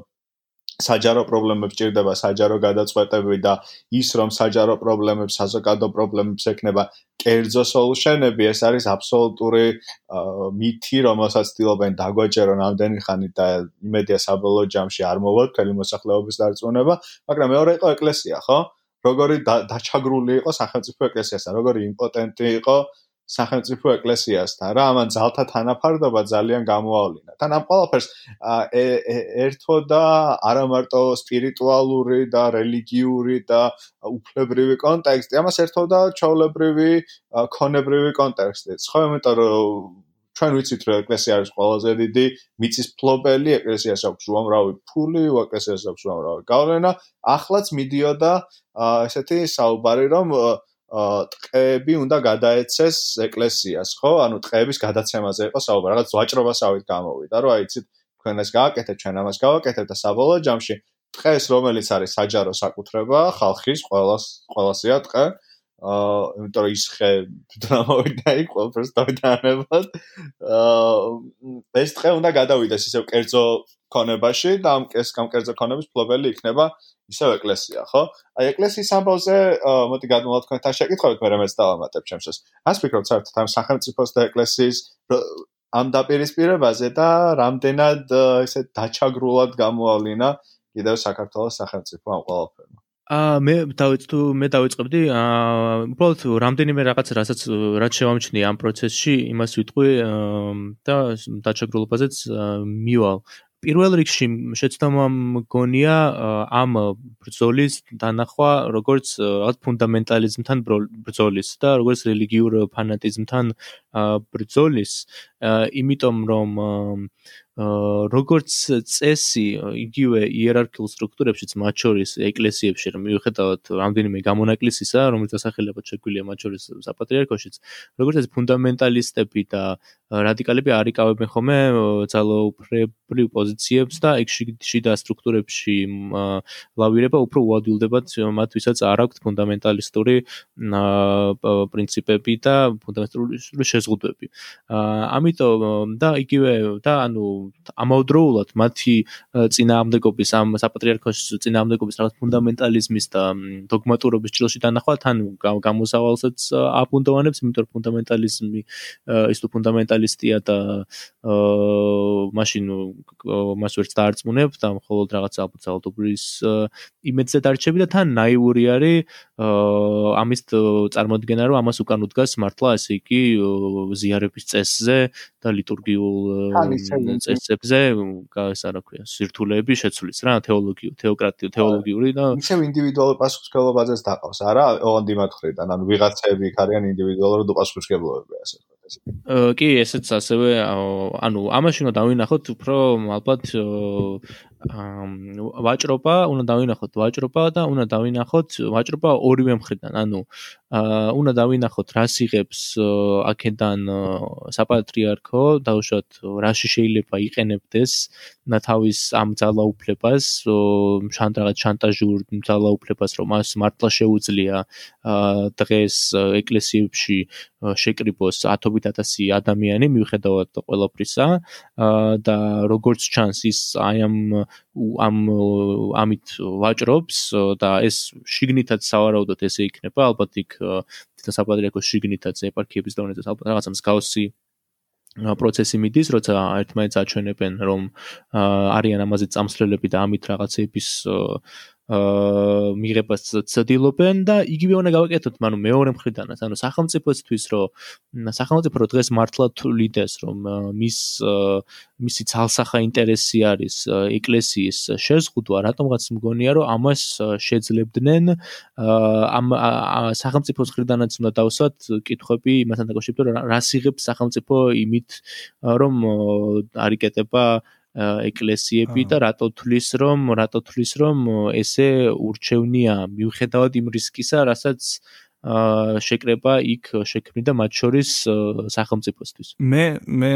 საჯარო პრობლემებს ჭირდება საჯარო გადაწყვეტები და ის რომ საჯარო პრობლემებს საზოგადო პრობლემებს ექნება კერძო სოლუშენები ეს არის აბსოლუტური მითი რომელსაც ცდილობენ დაგვაჭერონ ამდენი ხანი და იმედია საბოლოო ჯამში არ მოვა თელი მოსახლეობის დარწმუნება მაგრამ მეორე იყო ეკლესია ხო? როგორი დაჩაგრული იყო სახელმწიფო ეკლესიასთან როგორი იმპოტენტი იყო სახელმწიფო ეკლესიასთან რა ამან ძალთა თანაფარდობა ძალიან გამოავლინა. თან ამ ყველაფერს ერთოდა არა მარტო სპირიტუალური და რელიგიური და უფლებრივი კონტექსტი ამას ერთოდა ჩაოლებრივი ქონებრივი კონტექსტიც ხო იმიტომ რომ ჩვენ ვიცით რომ ეკლესია არის ყველაზე დიდი მიწის ფლობელი ეკლესიას აქვს უამრავი ფული ეკლესიას აქვს უამრავი გავლენა. ახლაც მიდიოდა ესეთი საუბარი რომ ტყეები უნდა გადაეცეს ეკლესიას, ხო? ანუ ტყეების გადაცემაზე იყო საუბარი, რაღაც ვაჭრობასავით გამოვიდა, რომ აი იცით, თქვენ ეს გააკეთეთ, ჩვენ ამას გავაკეთებ და საბოლოო ჯამში ტყეს, რომელიც არის საჯარო საკუთრება, ხალხის ყოველას ყოველასია ტყე. აა, იმიტომ რომ ის ხე დრამოვიდა იქ ყველაფერს დავიდანებად. აა, ეს ტყე უნდა გადავიდეს ისევ კერძო ქონებაში და ამ ეს გამკერძო ქონების ფლობელი იქნება ისევ ეკლესია, ხო? აი ეკლესიის ამბავზე მოდი გადმოვალთ თქვენთან შეკითხვებით, მე რამეც დავამატებ ჩემს. ას ფიქრობთ საერთოდ ამ სახელმწიფოს და ეკლესიის ამ დაპირისპირებაზე და რამდენად ესე დაჩაგრულად გამოავლინა კიდევ საქართველოს სახელმწიფო ამ ყველაფერმა? აა მე დავიწყდი მე დავიწყებდი აა უბრალოდ რამდენიმე რაღაც რასაც რაც შევამჩნი ამ პროცესში იმას ვიტყვი და დაჩაგრულობაზეც მივალ პირველ რიგში შეცდომა მგონია ამ ბრძოლის დანახვა როგორც რაღაც ფუნდამენტალიზმთან ბრძოლის და როგორც რელიგიურ ფანატიზმთან ბრძოლის იმიტომ რომ როგორც წესი იგივე იერარქიულ სტრუქტურებშიც მათ შორის ეკლესიებში რომ მიუხედავად რამდენიმე გამონაკლისისა რომელიც ასახელებად შეგვიძლია მათ შორის საპატრიარქოშიც როგორც ეს ფუნდამენტალისტები და რადიკალები არიკავებენ ხოლმე ძალაუფლებრივ პოზიციებს და ეგ შიდა სტრუქტურებში ლავირება უფრო უადვილდებათ მათ ვისაც არ აქვთ ფუნდამენტალისტური პრინციპები და ფუნდამენტალური შეზღუდვები. ამიტომ და იგივე და ანუ ამავდროულად მათი წინააღმდეგობის ამ საპატრიარქოს წინააღმდეგობის რაღაც ფუნდამენტალიზმის და დოგმატურობის ჭრილში დანახვა თან გამოსავალსაც აფუნდოვანებს, იმიტომ რომ ფუნდამენტალიზმი ის თუ ფუნდამენტალისტია და მაშინ მას ვერც დაარწმუნებ და მხოლოდ რაღაც ალბათ ძალადობრის იმედზე დარჩები და თან ნაიური არის ამის წარმოადგენა რომ ამას უკან უდგას მართლა ესე იგი ზიარების წესზე და ლიტურგიულ წესებზე გასა რა ქვია სირთულეები შეცვლის რა თეოლოგიო თეოკრატიო თეოლოგიური და ისევ ინდივიდუალური პასუხისმგებლობაზეც დაყავს არა ოღონდ იმათ ხრიდან ანუ ვიღაცები იქ არიან ინდივიდუალური პასუხისმგებლობები ასე კი ესეც ასევე ანუ ამაში უნდა დავინახოთ უფრო ალბათ ვაჭრობა, უნდა დავინახოთ ვაჭრობა და უნდა დავინახოთ ვაჭრობა ორივე მხრიდან. ანუ აა უნდა დავინახოთ რას იღებს აქედან საპატრიარქო, დაუშვათ რაში შეიძლება იყენებდეს თავის ამ ძალაუფლებას, შანტაჟ შანტაჟურ ძალაუფლებას, რომ მას მართლა შეუძლია დღეს ეკლესიებში შეკრიბოს 10.000 ადამიანი მიუხედავად ყველაფრისა და როგორც ჩანს ის აი ამ ამ ამით ვაჭრობს და ეს შიგნითაც სავარაუდოდ ესე იქნება ალბათ იქ თითო საპატრიარქოს შიგნითაც ეპარქიების დონეზე ალბათ რაღაცა მსგავსი პროცესი მიდის, როცა ერთმანეთს აჩვენებენ, რომ არიან ამაზე წამსვლელები და ამით რაღაცების მიღებას ცდილობენ და იგივე უნდა გავაკეთოთ, ანუ მეორე მხრიდანაც, ანუ სახელმწიფოსთვის, რომ სახელმწიფო რო დღეს მართლა თulides, რომ მის მისი ძალსახა ინტერესი არის ეკლესიის შეზღუდვა, რატომღაც მგონია, რომ ამას შეძლებდნენ ამ სახელმწიფოს მხრიდანაც უნდა დავსვათ კითხვები იმასთან დაკავშირებით, რომ რას იღებს სახელმწიფო იმით, რომ არიკეტება ეკლესიები და რატო თulis რომ რატო თulis რომ ესე ურჩევნია მიუხედავად იმ რისკისა, რასაც შეკრება იქ შექმნიდა მათ შორის სახელმწიფოსთვის. მე მე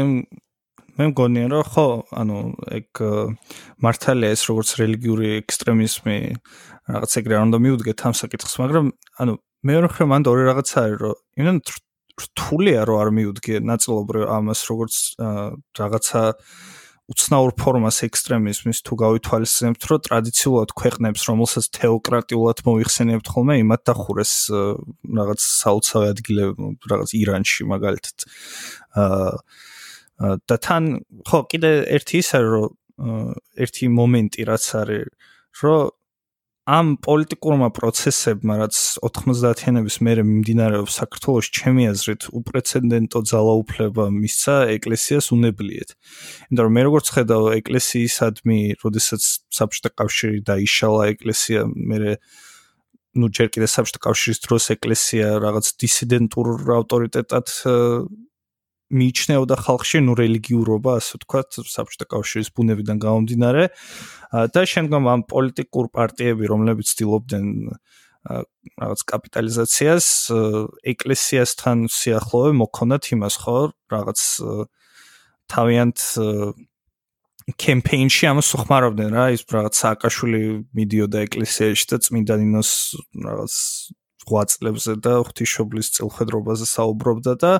მე მგონია რომ ხო, ანუ ეგ მართალია ეს როგორც რელიგიური ექსტრემიზმი რაღაც ეგრე არ უნდა მიუდგეთ ამ საკითხს, მაგრამ ანუ მე რო ხომ მანდ ორი რაღაცა არის რომ იმენ რთულია რომ არ მიუდგე ნაწილობრივ ამას როგორც რაღაცა უცნაურ ფორმას ექსტრემიზმის თუ გავითვალისწინებთ, რომ ტრადიციულად ქვეყნებს, რომელსაც თეოკრატიულად მოიხსენიებთ ხოლმე, იმათ დახურეს რაღაც საოცავი ადგილები, რაღაც ირანში მაგალითად. აა და თან ხო, კიდე ერთი ის არის, რომ ერთი მომენტი რაც არის, რომ ამ პოლიტიკურმა პროცესებმა, რაც 90-იანების მერე მიმდინარეობს საქართველოს, ჩემი აზრით, უპრეცედენტო ძალაუფლება მისცა ეკლესიას უნებლიეთ. იმიტომ რომ მე როგორც ხედავ ეკლესიისადმი, როდესაც საბჭოთა კავშირი დაიშალა ეკლესია, მე ну ჯერ კიდე საბჭოთა კავშირის დროს ეკლესია რაღაც დისიდენტურ ავტორიტეტად მიიჩნეოდა ხალხში ნუ რელიგიურობა, ასე ვთქვათ, საბჭოთა კავშირის ბუნებიდან გამომდინარე. და შემდგომ ამ პოლიტიკურ პარტიები, რომლებიც ცდილობდნენ რაღაც კაპიტალიზაციას, ეკლესიასთან სიახლოვე მოქონათ იმას, ხო, რაღაც თავიანთ კემპეინში ამას უხმარობდნენ რა, ის რაღაც სააკაშვილი მიდიოდა ეკლესიაში და წმინდა ნინოს რაღაც ღვაწლებზე და ღვთისმშობლის წილხედრობაზე საუბრობდა და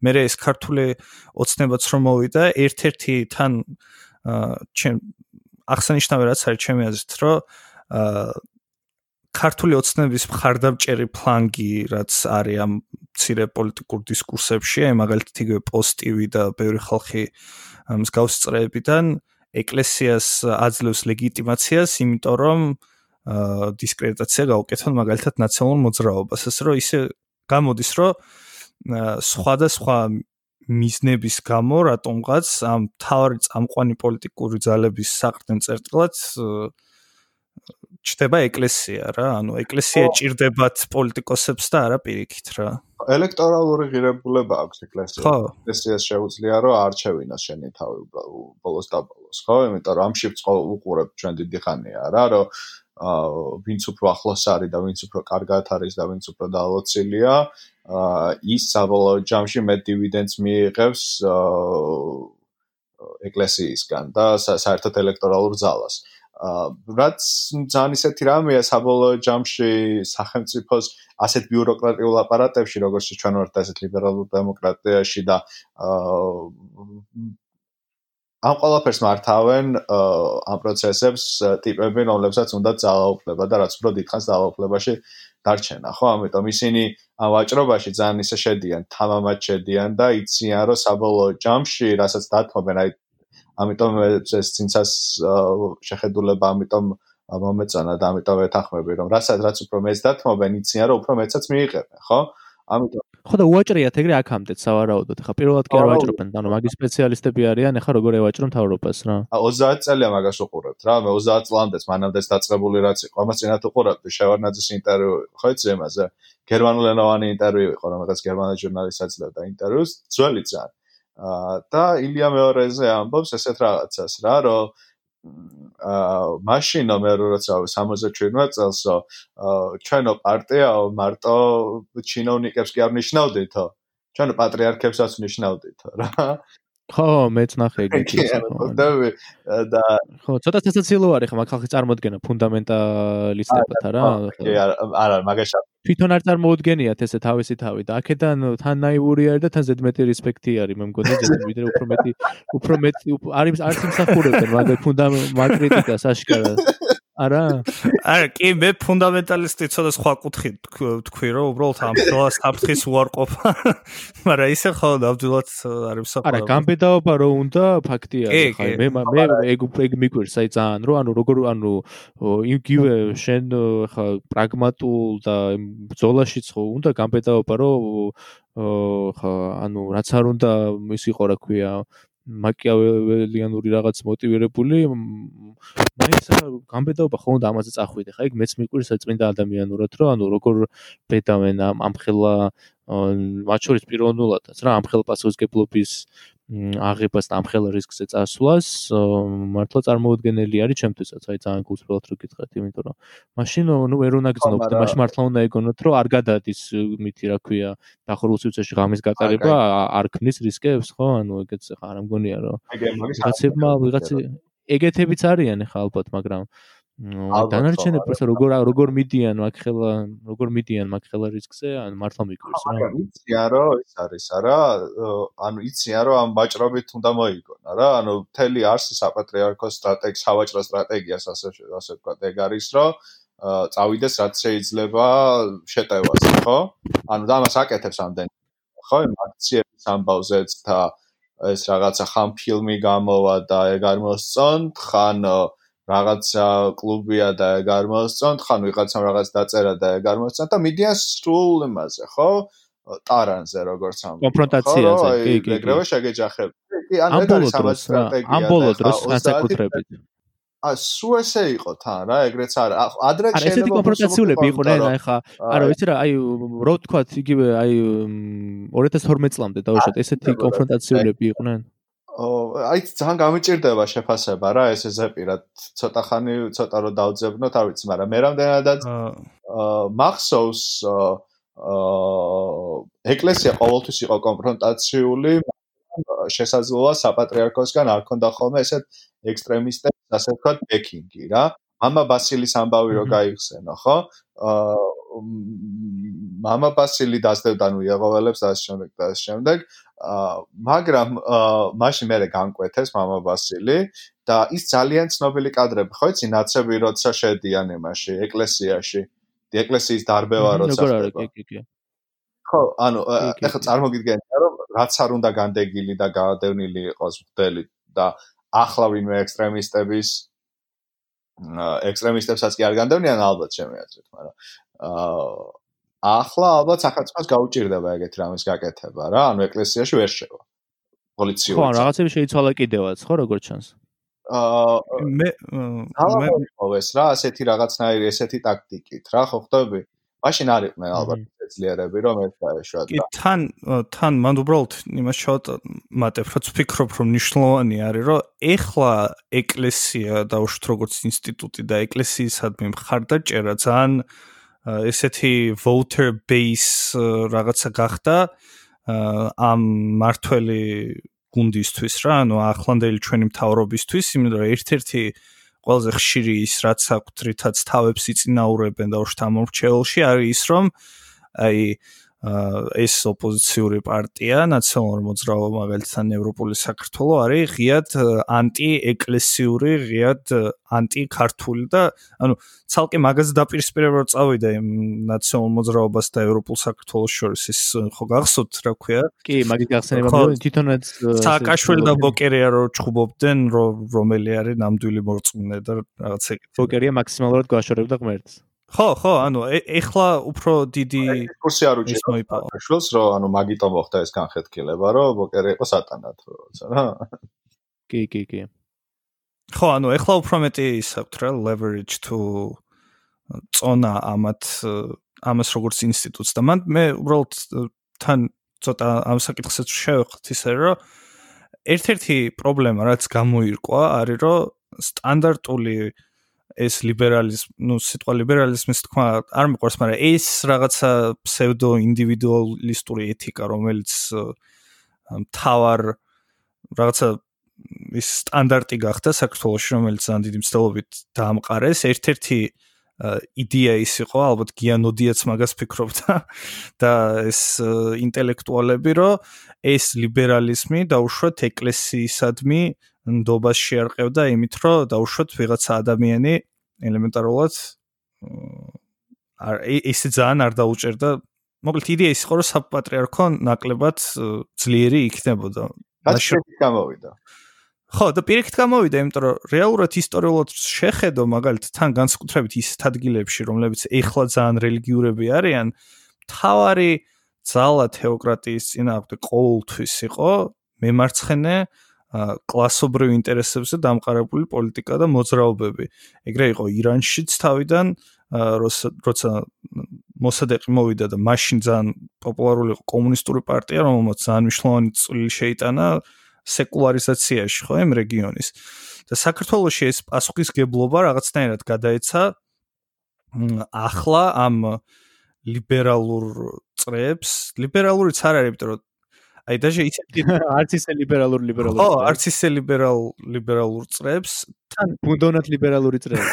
მე ეს ქართული ოცნებაც რომ მოვიდა ერთ-ერთი თან ჩემ აღსანიშნავი რაც არის ჩემი აზრით რომ ქართული ოცნების მხარდამჭერი ფლანგი რაც არის ამ ცირე პოლიტიკურ დისკურსებში აი მაგალითად იგივე პოსტივი და ბევრი ხალხი მსგავს წრეებიდან ეკლესიას აძლევს ლეგიტიმაციას იმიტომ რომ დისკრედიტაცია გაუკეთონ მაგალითად ნაციონალურ მოძრაობას. ასე რომ ისე გამოდის რომ სხვადასხვა მიზნების გამო რატომღაც ამ თავარი წამყვანი პოლიტიკური ძალების საყრდენ წერტილად ჩდება ეკლესია რა. ანუ ეკლესია ჭირდებათ პოლიტიკოსებს და არა პირიქით რა. ელექტორალური ღირებულება აქვს ეკლესიას ხო. ეკლესიას შეუძლია რომ არჩევინოს შენი თავი ბოლოს და ბოლოს ხო? იმიტომ რომ ამ შიფტს უყურებ ჩვენ დიდი ხანია რა რომ ვინც უფრო ახლოს არის და ვინც უფრო კარგად არის და ვინც უფრო დაალოცილია, ის საბოლოო ჯამში მე დივიდენდს მიიღებს ეკლესიისგან და საერთოდ ელექტორალურ ძალას. რაც ძალიან ისეთი რამეა საბოლოო ჯამში სახელმწიფოს ასეთ ბიუროკრატიულ აპარატებში, როგორც ჩვენ ვართ ასეთ ლიბერალურ დემოკრატიაში და ამ ყველაფერს მართავენ ამ პროცესებს ტიპები, რომლებსაც უნდა ძალაუფლება და რაც უფრო დიდხანს ძალაუფლებაში დარჩენა, ხო? ამიტომ ისინი ამ ვაჭრობაში ძალიან ისე შედიან, თამამად შედიან და იციან, რომ საბოლოო ჯამში, რასაც დათმობენ, აი ამიტომ ეს ცინცას შეხედულება, ამიტომ მომეწონა და ამიტომ ეთანხმები, რომ რასაც რაც უფრო მეც დათმობენ, იციან, რომ უფრო მეცაც მიიღებენ, ხო? ამიტომ ხო და უაჭრიათ ეგრე აქამდე სავარაუდოდ. ხა პირველად კი არ ვაჭრობენ ანუ მაგის სპეციალისტები არიან ხა როგორ ევაჭრონ თავრობას რა. 30 წელია მაგას უყურებთ რა მე 30 წლამდეც მანამდეც დაწყებული რაც იყო. ამას წინათ უყურებთ შევარნაძის ინტერვიუ ხო იცი ამაზე გერმანულენოვანი ინტერვიუ იყო რომელსაც გერმანულ ჟურნალისტს აძლევდა ინტერვიუს. ძველი ძალიან და ილია მეორეზე ამბობს ესეთ რაღაცას რა რომ აა მაშინ მე როცა 67 წელსო ჩვენო პარტიაო მარტო ჩინოვნიკებს კი არ ნიშნავდითო ჩვენო პატრიარქებსაც ნიშნავდითო რა ხო მეც ნახე ეგეთი და და ხო ცოტა სასაცილო არის ხა მაგ ხალხი წარმოადგენა ფუნდამენტალისტებად არა კი არა მაგაშა თვითონ არ წარმოუდგენიათ ესე თავისი თავი და აქედან თან ნაიური არის და თან ზედმეტი რესპექტი არის მე მგონი ზედმეტი უფრო მეტი უფრო მეტი არის არც იმსახურებენ მაგ ფუნდამენტ კრიტიკას აშკარად არა. არა კი მე ფუნდამენტალისტი ცოტა სხვა კუთხით თქვი რომ უბრალოდ ამ ხელას საფრთხის უარყოფა. მაგრამ ისე ხო ნამდვილად არის საყოველთაო არა გამბედაობა რო უნდა ფაქტია ხა მე მე ეგ ეგ მიგვერს აი ძალიან რომ ანუ როგორ ანუ იგივე შენ ხა პრაგმატულ და ბრძოლაშიც ხო უნდა გამბედაობა რომ ხა ანუ რაც არ უნდა ის იყო რა ქვია მაკიაველიანური რაღაც მოტივირებული მაინც გამბედაობა ხომ და ამაზე წახვიდე ხა იქ მეც მიყვირს წმინდა ადამიანურად რომ ანუ როგორ ბედავენ ამ ამ ხელა მათ შორის პიროვნულადაც რა ამ ხელ პასუხისგებლობის აღებას და ამ ხელ რისკზე წასვლას მართლა წარმოუდგენელი არის ჩემთვისაც. აი ძალიან გულწრფელად რო გითხრათ იმიტომ რომ მაშინ ნუ ვერ უნდა გძნობ და მაშინ მართლა უნდა ეგონოთ რომ არ გადადის მითი რა ქვია დახურულ სივრცეში ღამის გატარება არ ქმნის რისკებს ხო? ანუ ეგეც ხა არ მგონია რომ ვიღაცებმა ვიღაც ეგეთებიც არიან ხა ალბათ მაგრამ დანარჩენებს როგორ როგორ მიდიან მაგ ხელა როგორ მიდიან მაგ ხელა რისკზე ან მართლა მიკვირს რა. იციან რომ ის არის არა ანუ იციან რომ ამ ვაჭრობით უნდა მოიგონა რა ანუ მთელი არსი საპატრიარქოს სტრატეგია სავაჭრო სტრატეგიას ასე ასე ვთქვათ ეგ არის რომ წავიდეს რაც შეიძლება შეტევაზე ხო? ანუ და ამას აკეთებს ამდენ ხო იმ აქციების ამბავზეც და ეს რაღაცა ხან ფილმი გამოვა და ეგ არ მოსწონთ ხან რაღაცა კლუბია და ეგ არ მოსწონთ, ხან ვიღაცამ რაღაც დაწერა და ეგ არ მოსწონთ და მიდიან სრულ იმაზე, ხო? ტარანზე როგორც ამ კონფრონტაციაზე, კი, კი. ეგრევე შეგეჯახებ. კი, ან ეგ არის ამას სტრატეგია. ამ ბოლო დროს განსაკუთრებით. ა სუ ესე იყო თან რა ეგრეც არ ადრე შეიძლება არა ესეთი კონფრონტაციულები იყვნენ აი ხა არა ვიცი რა აი რო თქვა იგივე აი 2012 წლამდე დაუშვათ ესეთი კონფრონტაციულები იყვნენ აი ძალიან გამიჭირდება შეფასება რა ეს ზეპირად. ცოტა ხანი ცოტა რომ დავძებნოთ არ ვიცი მაგრამ მე რამდენადაც მახსოვს ეკლესია ყოველთვის იყო კონფრონტაციული შესაძლოა საპატრიარქოსგან არ ქონდა ხოლმე ესეთ ექსტრემისტებს ასე ვთქვათ ბექინგი რა. ამა ბასილის ამბავი რო გაიხსენო ხო? мама ბასილი დასდევდა ნუ იეღოველებს და ამ შემდეგ და ამ შემდეგ მაგრამ მაშინ მე განკვეთეს мама ბასილი და ის ძალიან ცნობილი კადრები ხო იცი ნაცები როცა შედიან იმაში ეკლესიაში ეკლესიის დარბევა როცა როგორ არის კი კი კი ხო ანუ ეხლა წარმოგიდგენთ რომ რაც არ უნდა განდეგილი და გაადევნილი იყოს მდელი და ახლა ვინმე ექსტრემისტების ექსტრემისტებსაც კი არ განდევნიან ალბათ ჩემი აზრით მაგრამ აა ახლა ალბათ სახელმწიფოს გაუჭirdება ეგეთ რამის გაკეთება რა, ანუ ეკლესიაში ვერ შევა. პოლიციური. ხო, რაღაცები შეიცვალა კიდევაც, ხო, როგორც ჩანს. აა მე მე მოვეს რა, ასეთი რაღაცნაირი ესეთი ტაქტიკით რა, ხო ხტები? მაშინ არ იყვნენ ალბათ ეძლიერები, რომ ეს დაეშვა. კი, თან თან მან უბრალოდ იმას შევატ მატებ, რაც ვფიქრობ, რომ ნიშნულოვანი არის, რომ ეხლა ეკლესია და უშუალოდ როგორც ინსტიტუტი და ეკლესიისადმი მხარდაჭერა ძალიან ესეთი voter base რაღაცა გახდა ამ მართველი გუნდისთვის რა, ანუ ახლანდელი ჩვენი მთავრობისთვის, იმიტომ რომ ერთ-ერთი ყველაზე ხშირი ის რაც აქვთ, რითაც თავებს იწინაურებენ და უშთ ამორჩეულში არის ის, რომ აი ეს ოპოზიციური პარტია, ნაციონალური მოძრაობა მაგალითად ევროპული საქართველო არის ღიად ანტიეკლესიური, ღიად ანტიქართული და ანუ ცალკე მაგაზე დაპირისპირება რომ წავიდა იმ ნაციონალურ მოძრაობას და ევროპულ საქართველოს შორის ის ხო გახსოვთ რა ქვია? კი, მაგის გახსენება მე თვითონაც სააკაშვილი და ბოკერია რო ჩხუბობდნენ, რომ რომელი არის ნამდვილი მორწმუნე და რაღაც ეგ. ბოკერია მაქსიმალურად გვაშორებდა ღმერთს. ხო, ხო, ანუ ეხლა უფრო დიდი კურსი არ უჭირდა შულს, რომ ანუ მაგიტომ მოხდა ეს განხეთქილება, რომ ბოკერი იყო სატანად, როცა რა. კი, კი, კი. ხო, ანუ ეხლა უფრო მეტი ის აქვს რა leverage to წონა ამათ ამას როგორც ინსტიტუტს და მან მე უბრალოდ თან ცოტა ამ საკითხსაც შევეხოთ ისე რომ ერთ-ერთი პრობლემა რაც გამოირკვა არის რომ სტანდარტული ეს ლიბერალიზმ, ну, სიტყვა ლიბერალიზმის თქვა არ მიყვარს, მაგრამ ეს რაღაცა псевдо ინდივიდუალისტური ეთიკა, რომელიც თავარ რაღაცა ის სტანდარტი გახდა საქართველოს, რომელიც ძალიან დიდი მცდელობით დაამყარეს. ერთ-ერთი იდეა ის იყო, ალბათ გიანოდიაც მაგას ფიქრობდა და ეს ინტელექტუალები, რომ ეს ლიბერალიზმი დაუშვათ ეკლესიისადმი ნდობას შეარყევდა იმით, რომ დაუშვათ ვიღაცა ადამიანი ელემენტარულად არ ისე ძალიან არ დაუჭერდა. მოკლედ იდეა ის იყო რომ საპატრიარქო ნაკლებად ძლიერი იქნებოდა. მაშინ გამოვიდა. ხო და პირიქით გამოვიდა იმიტომ რომ რეალურად ისტორიულად შეხედო მაგალითად თან განსაკუთრებით ის ადგილებში რომლებიც ეხლა ძალიან რელიგიურები არიან თავარი ძალა თეოკრატიის წინააღმდეგ ყოველთვის იყო მემარცხენე კლასობრივ ინტერესებზე დამყარებული პოლიტიკა და მოძრაობები. ეგრე იყო ირანშიც თავიდან, როცა მოსადეყი მოვიდა და მაშინ ძალიან პოპულარული იყო კომუნისტური პარტია, რომელმაც ძალიან მნიშვნელოვანი წვლილი შეიტანა სეკულარიზაციაში, ხო, იმ რეგიონის. და საქართველოსში ეს პასუხისგებლობა რაღაცნაირად გადაეცა ახლა ამ ლიბერალურ წრებს, ლიბერალურიც არ არის, იმიტომ რომ აი დაჟე ისეთი არც ისე ლიბერალურ ლიბერალურ ხო არც ისე ლიბერალ ლიბერალურ წრებს თან ბუნდონად ლიბერალური წრებს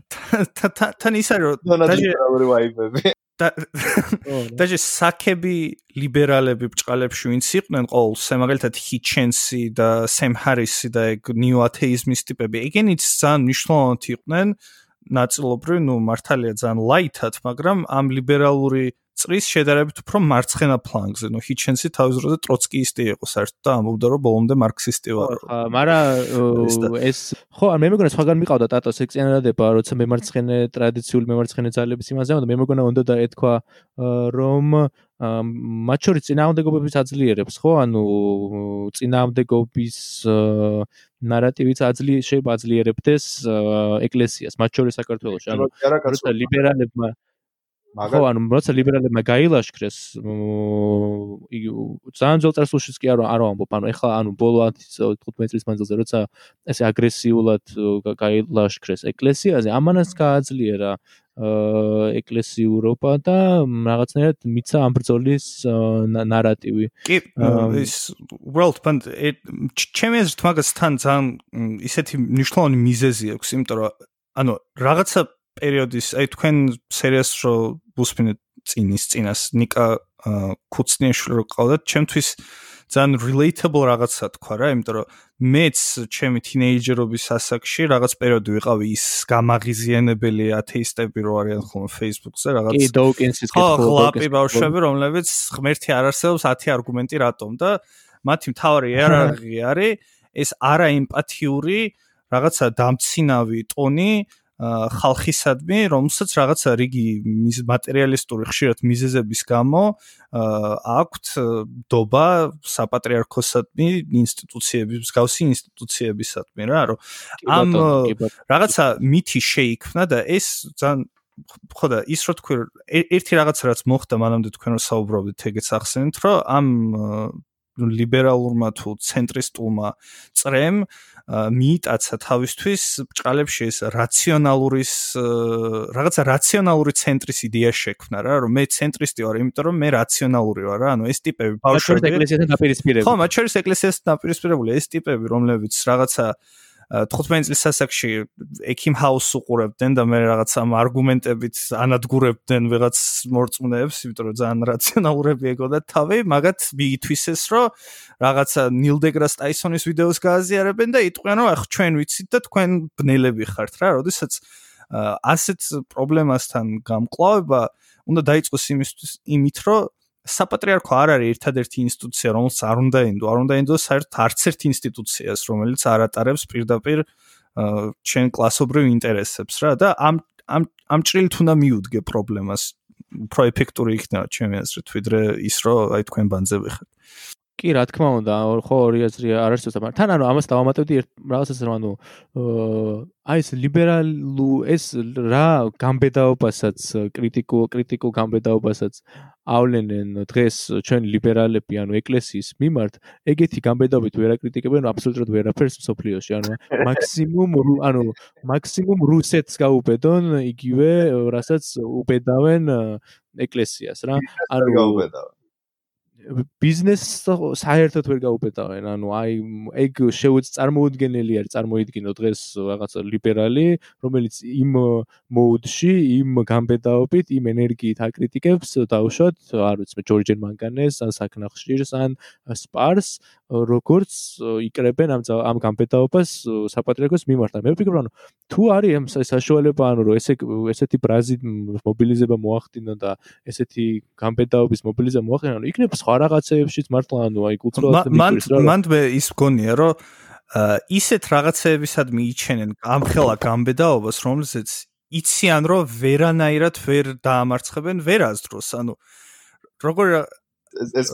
თან ის არის რომ დაჟე ლიბერალური ვაიბები. დაჟე საკები ლიბერალები ბჭყალებში ვინც იყვნენ ყოველ შემაგალითად ჰიჩენსი და სემ ჰარისი და ეგ ნიუ ათეიზმის ტიპები ეგენიც ძალიან მნიშვნელოვნად იყვნენ. ნაწილობრივ ნუ მართალია ძალიან ლაითად მაგრამ ამ ლიბერალური წრის შედარებით უფრო მარცხენა ფლანგზე. ნუ ჰიჩენსი თავის დროზე ტროცკიისტი იყო საერთოდ და ამბობდა რომ ბოლომდე მარქსისტი ვარ. ხა, მაგრამ ეს ხო, მე მეგონა სხვაგან მიყავდა ტატოს ექციანადება, როცა მემარცხენე ტრადიციული მემარცხენე ძალების იმაზე, მაგრამ მე მეგონა უნდა და ეთქვა რომ მათ შორის წინააღმდეგობების აძლიერებს, ხო? ანუ წინააღმდეგობის ნარატივიც აძლი შეიძლება აძლიერებდეს ეკლესიას, მათ შორის საქართველოს. ანუ როცა ლიბერალებმა ხო, ანუ როცა ლიბერალებმა გაილაშქრეს, ძალიან ძველ წარსულშიც კი არ არ ამბობ, ანუ ეხლა ანუ ბოლო 15 წლის მანძილზე როცა ესე აგრესიულად გაილაშქრეს ეკლესიაზე, ამანაც გააძლიერა ეკლესიურობა და რაღაცნაირად მიცა ამ ბრძოლის ნარატივი. კი, ის უბრალოდ პანტ ჩემი აზრით მაგასთან ძალიან ისეთი მნიშვნელოვანი მიზეზი აქვს, იმიტომ რომ ანუ რაღაცა პერიოდის, აი თქვენ სერიას რო ბუსფინე წინის წინას ნიკა კუცნიაშვილი რო ყავდათ, ჩემთვის ძალიან relatable რაღაცა თქვა რა, იმიტომ რომ მეც ჩემი თინეიჯერობის ასაკში რაღაც პერიოდი ვიყავი ის გამაღიზიანებელი ათეისტები რო არიან ხოლმე Facebook-ზე რაღაც კი დოუკინსის ხო ხლაპი ბავშვები რომლებიც ღმერთი არ არსებობს 10 არგუმენტი რატომ და მათი მთავარი იარაღი არის ეს არაემპათიური რაღაცა დამცინავი ტონი ხალხისადმი, რომელსაც რაღაცა რიგი მატერიალისტური ხშირად მიზეზების გამო აქვთ დობა საპატრიარქოსადმი ინსტიტუციების, მსგავსი ინსტიტუციებისადმი რა, რომ ამ რაღაცა მითი შეიქმნა და ეს ძალიან ხო და ის რო თქვი ერთი რაღაცა რაც მოხდა მანამდე თქვენ რო საუბრობდით ეგეც ახსენეთ რომ ამ ლიბერალურმა თუ ცენტრისტულმა წრემ მიიტაცა თავისთვის ბჭყალებში ეს რაციონალურის რაღაცა რაციონალური ცენტრის იდეა შექმნა რა რომ მე ცენტრისტი ვარ იმიტომ რომ მე რაციონალური ვარ რა ანუ ეს ტიპები ბავშვები ეკლესიასთან დაპირისპირებული ხო მათ შორის ეკლესიასთან დაპირისპირებული ეს ტიპები რომლებიც რაღაცა 15 წლის ასაკში ექიმ ჰაუს უყურებდნენ და მე რაღაც ამ არგუმენტებით ანადგურებდნენ ვიღაც მორწმუნეებს, იმიტომ რომ ძალიან რაციონალურები ეგოდა თავი, მაგათ მიითვისეს, რომ რაღაცა ნილ დეგრას ტაისონის ვიდეოს გააზიარებენ და იტყვიან, რომ ახ ჩვენ ვიცით და თქვენ ბნელები ხართ რა, როდესაც ასეთ პრობლემასთან გამკლავება უნდა დაიწყოს იმისთვის იმით, რომ საპატრიარქო არ არის ერთადერთი ინსტიტუცია, რომელიც არ უნდა ენდო, არ უნდა ენდო საერთოდ არც ერთ ინსტიტუციას, რომელიც არ ატარებს პირდაპირ ჩვენ კლასობრივ ინტერესებს რა და ამ ამ ამ ჭრილით უნდა მიუდგე პრობლემას. პროეფექტური იქნება ჩემი აზრით, ვიდრე ის რომ აი თქვენ ბანძები ხართ. კი, რა თქმა უნდა, ხო ორი აზრი არ არის თუმცა თან ანუ ამას დავამატებდი რაღაცას რომ ანუ აი ეს ლიბერალუ ეს რა გამბედაობასაც კრიტიკულ კრიტიკულ გამბედაობასაც ავლენენ დღეს ჩვენ ლიბერალები ანუ ეკლესიის მიმართ ეგეთი გამბედაობით ვერ აკრიტიკებენ აბსოლუტურად ვერაფერს სოფლიოში ანუ მაქსიმუმ ანუ მაქსიმუმ რუსეთს გაუბედონ იგივე რასაც უბედავენ ეკლესიას რა. ანუ გაუბედავენ ბიზნესს საერთოდ ვერ გაუპეტავენ. ანუ აი ეგ შეუც წარმოუდგენელი არის წარმოიდგინო დღეს რაღაც ლიბერალი, რომელიც იმ მოდში, იმ გამბედაობით, იმ ენერგიით აკრიტიკებს დაუშვათ, არ ვიცი, ჯორჯენ მანგანეს, ან საკნახშირს, ან სპარს, როგორც იკრებენ ამ ამ გამბედაობას საპატრიარქოს მიმართ. მე ვფიქრობ, ანუ თუ არის ამ საშუალება, ანუ რომ ესე ესეთი ბრაზი მობილიზება მოახდინა და ესეთი გამბედაობის მობილიზება მოახდინა, ანუ იქნებ სხვა რაღაცეებშიც მართლა ანუ აი კულტურულად მან მან მე ის გონია რომ ისეთ რაღაცეებისად მიიჩენენ ამ ხელა გამბედაობას, რომელზეც იციან რომ ვერანაირად ვერ დაამარცხებენ ვერასდროს, ანუ როგორ ეს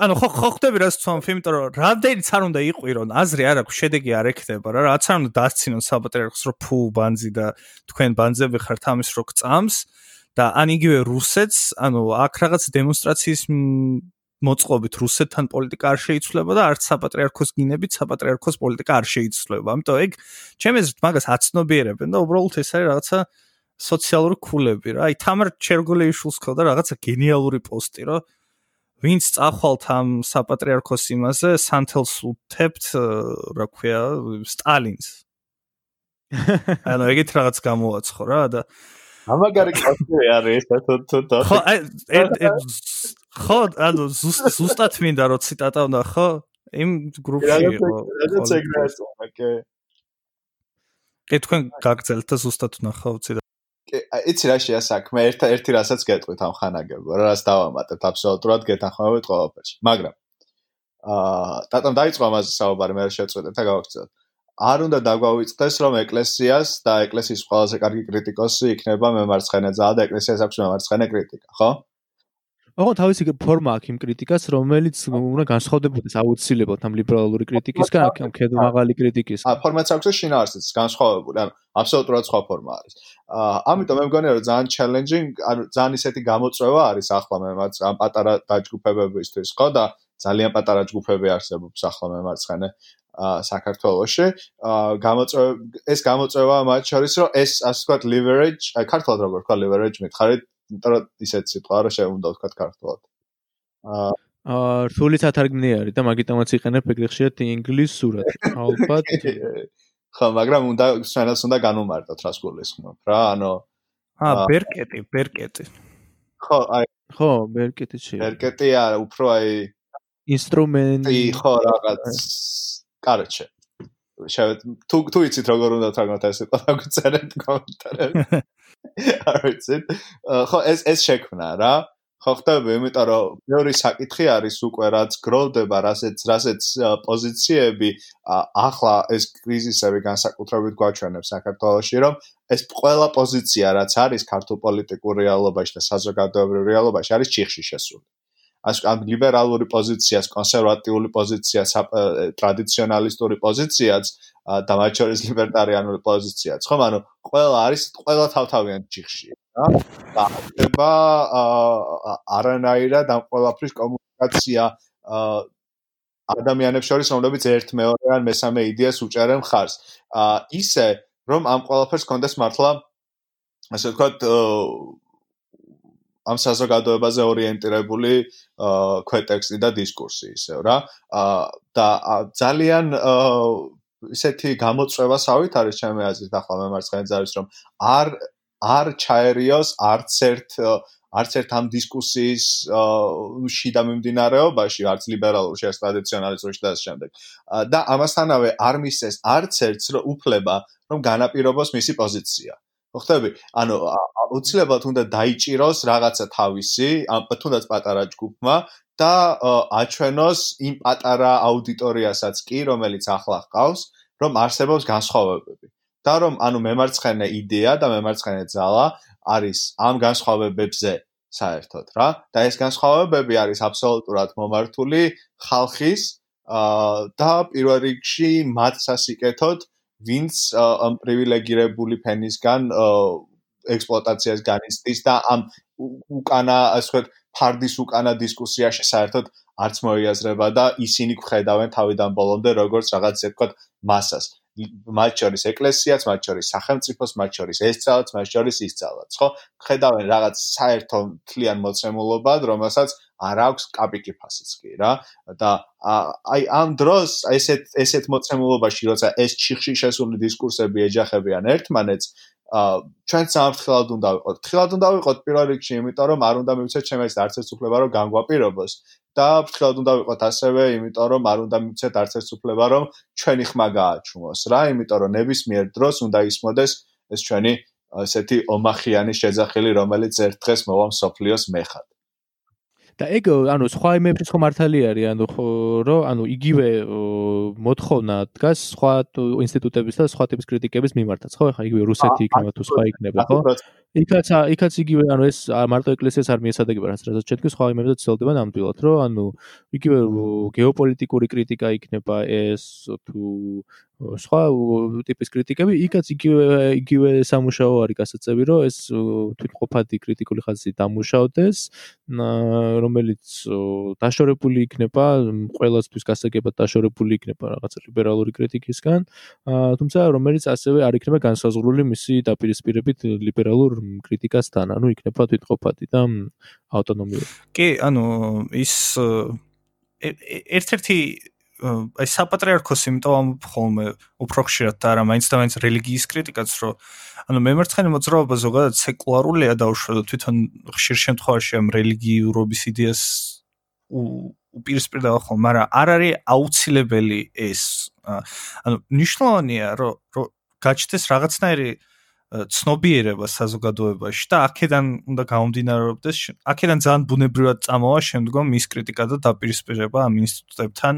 ანუ ხო ხო ხდები რა სწორ იმიტომ რომ რამდენიც არ უნდა იყვირონ აზრი არ აქვს შედეგი არ ექნება რა რაც არ უნდა დასცინონ საპატრიარქოს რომ ფუ ბანძი და თქვენ ბანძები ხართ ამის რო გწამს და ან იგივე რუსეთს ანუ აქ რაღაც დემონსტრაციის მოწყობით რუსეთთან პოლიტიკა არ შეიცვლება და არც საპატრიარქოს გინებით საპატრიარქოს პოლიტიკა არ შეიცვლება. ამიტომ ეგ ჩემი აზრით მაგას აცნობიერებენ და უბრალოდ ეს არის რაღაცა სოციალური ქულები რა. აი თამარ ჩერგოლეიშვილს ქონდა რაღაცა გენიალური პოსტი რომ ვინც წახვალთ ამ საპატრიარქოს იმაზე, სანთელს უთებთ, რა ქვია, სტალინს. ანუ ეგეთ რაღაც გამოაცხო რა და ამაგარი კაცი არის ეს თუ თუ თუ ხო ხო ანუ ზუსტად მინდა რომ ციტატა უნდა ხო? იმ გრუპში იყო რაღაც ეგრეა ოკე კი თქვენ გაგრძელთ და ზუსტად ვნახავ ციტატა იცი რა შეა საქმე ერთ ერთი რასაც გეტყვით ამ ხანაგებო რა რას დავამატებთ აბსოლუტურად გეთანხმებით ყველაფერში. მაგრამ აა დატომ დაიწყო ამაზე საუბარი მე რა შეწყვეტეთ და გავაქცევთ არ უნდა დაგვავიწყდეს რომ ეკლესიას და ეკლესიის ყველაზე კარგი კრიტიკოსი იქნება მემარცხენე ძალა და ეკლესიას აქვს მემარცხენე კრიტიკა ხო ოღო თავისი ფორმა აქვს იმ კრიტიკას, რომელიც უნდა განსხვავდებოდეს აუცილებლად ამ ლიბერალური კრიტიკისგან, აქ ამ ქედო მაღალი კრიტიკის. აა ფორმაც აქვს შინაარსიც განსხვავებული, ანუ აბსოლუტურად სხვა ფორმა არის. აა ამიტომ მე მგონია რომ ძალიან challenging, ანუ ძალიან ისეთი გამოწვევა არის ახლა მემარცხ ამ პატარა დაჯგუფებებისთვის, ხო და ძალიან პატარა ჯგუფები არსებობს ახლა მემარცხენე აა საქართველოში. აა გამოწვევა ეს გამოწვევა მათ შორის რომ ეს ასე ვთქვათ leverage, აი ქართულად როგორ ვთქვა leverage მითხარით იმიტომ რომ ისეთ სიტყვა რა შეუნდა ვთქვა ქართულად. აა აა რთული სათარგმნი არის და მაგიტომაც იყენებ ეგრე ხშირად ინგლისურად. ალბათ. ხო, მაგრამ უნდა სვენას უნდა განუმარტოთ რას გულისხმობ რა, ანუ აა ბერკეტი, ბერკეტი. ხო, აი ხო, ბერკეტი შეიძლება. ბერკეტი არა, უფრო აი ინსტრუმენტი. ხო, რაღაც კარჩე. შევეთ თუ თუ იცით როგორ უნდა თარგმნოთ ეს სიტყვა, გწერეთ კომენტარებში. არიცით ხო ეს ეს შექმნა რა ხო ხტები იმიტომ რომ მეორე საკითხი არის უკვე რაც გროვდება რასაც რასაც პოზიციები ახლა ეს კრიზისები განსაკუთრებით გვაჩვენებს საქართველოში რომ ეს ყველა პოზიცია რაც არის ქართულ პოლიტიკურ რეალობაში და საზოგადოებრივ რეალობაში არის ჩიხში შესული ამ ლიბერალური პოზიციას, კონსერვატიული პოზიციას, ტრადიციონალისტური პოზიციას და მათ შორის ლიბერტარიანული პოზიციაც, ხო? ანუ ყველა არის ყველა თავთავიანად ჯიხში, რა? და ხდება არანაირად ამ ყველაფრის კომუნიკაცია ადამიანებს შორის, რომლებიც ერთ მეორე ან მესამე იდეას უჭერენ ხარს. ისე რომ ამ ყველაფერს კონდეს მართლა ასე ვთქვათ ამ საზოგადოებაზე ორიენტირებული ქვეტექსტი და დისკურსი ისევ რა და ძალიან ისეთი გამოწვევასავით არის ჩემი აზრით ახლა მემარცხენე ძალის რომ არ არ ჩაერიოს არც ერთ არც ერთ ამ დისკუსიის შიდა მიმდინარეობაში, არც ლიბერალურში, არც ტრადიციონალისტურში და ამ შემდეგ. და ამასთანავე არ მისცეს არც ერთს უფლება რომ განაპირობოს მისი პოზიცია. ხოხტები? ანუ უცლებად უნდა დაიჭიროს რაღაცა თავისი, თუნდაც პატარა ჯგუფმა და აჩვენოს იმ პატარა აუდიტორიასაც კი, რომელიც ახლა ყავს, რომ არსებობს განსხვავებები. და რომ ანუ მემარცხენე იდეა და მემარცხენე ძალა არის ამ განსხვავებებზე საერთოდ რა და ეს განსხვავებები არის აბსოლუტურად მომართული ხალხის აა და პირველ რიგში მათ სასიკეთოდ ვინც ამ პრივილეგირებული ფენისგან ექსპლუატაციას განიცდის და ამ უკანა ასე ვთქვათ ფარდის უკანა დისკუსიაში საერთოდ არც მოიაზრება და ისინი ხედავენ თავიდან ბოლომდე როგორც რაღაც ესე ვთქვათ მასას. მათ შორის ეკლესიაც, მათ შორის სახელმწიფოს, მათ შორის ეს ძალაც, მათ შორის ის ძალაც, ხო? ხედავენ რაღაც საერთო თლიან მოცემულობად, რომელსაც არ აქვს კაპიკი ფასიც კი რა და აი ამ დროს ესეთ ესეთ მოცემულობაში როცა ეს ჩიხში შესული დისკურსები ეჯახებიან ერთმანეთს ჩვენ სამფრთხილად უნდა ვიყოთ. ფრთხილად უნდა ვიყოთ პირველ რიგში, იმიტომ რომ არ უნდა მივცეთ ჩემს არც ერთ უფლება რომ განგვაპირობოს და ფრთხილად უნდა ვიყოთ ასევე, იმიტომ რომ არ უნდა მივცეთ არც ერთ უფლება რომ ჩვენი ხმა გააჩუმოს რა, იმიტომ რომ ნებისმიერ დროს უნდა ისმოდეს ეს ჩვენი ესეთი ომახიანი შეძახილი, რომელიც ერთ დღეს მოვა სოფლიოს მეხად. და ეგ ანუ სხვა იმებს ხო მართალი არის ანუ რომ ანუ იგივე მოთხოვნა დგას სხვა ინსტიტუტების და სხვა ტიპის კრიტიკების მიმართაც ხო? ეხა იგივე რუსეთი იქნება თუ სხვა იქნება ხო იქაც იქაც იგივე ანუ ეს მარტო ეკლესიას არ მიესადაგება რაც რაც ჩეთქი სხვა იმებზე ცდილდება ნამდვილად რომ ანუ იგივე გეოპოლიტიკური კრიტიკა იქნება ეს თუ სხვა ტიპის კრიტიკები იქაც იგივე იგივე სამუშაო არის გასაწევი რომ ეს თვითყოფადი კრიტიკული ხაზი დამუშავდეს რომელიც დაშორებული იქნება ყველასთვის გასაგებად დაშორებული იქნება რაღაცა ლიბერალური კრიტიკისგან თუმცა რომელიც ასევე არ იქნება განსაზღვრული მისი დაპირისპირებით ლიბერალურ კრიტიკასთან ანუ იქნება თვითყოფადი და ავტონომიური კი ანუ ის ერთ-ერთი აი საპატრიარქოს იმიტომ ხოლმე უფრო ხშირად და არა მაინც და მაინც რელიგიის კრიტიკაც რომ ანუ მემარცხენე მოძრაობა ზოგადად სეკულარულია და უშუალოდ თვითონ ხშირ შემთხვევაში ამ რელიგიურობის იდეას უპირისპირდება ხოლმე მაგრამ არ არის აუცილებელი ეს. ანუ ნიშნავენია რომ გაჩნდეს რაღაცნაირი ცნობიერება საზოგადოებაში და აქედან უნდა გამომდინარეობდეს აქედან ძალიან ბუნებრივად წამოვა შემდგომ მის კრიტიკა და დაპირისპირება ამ ინსტიტუტებთან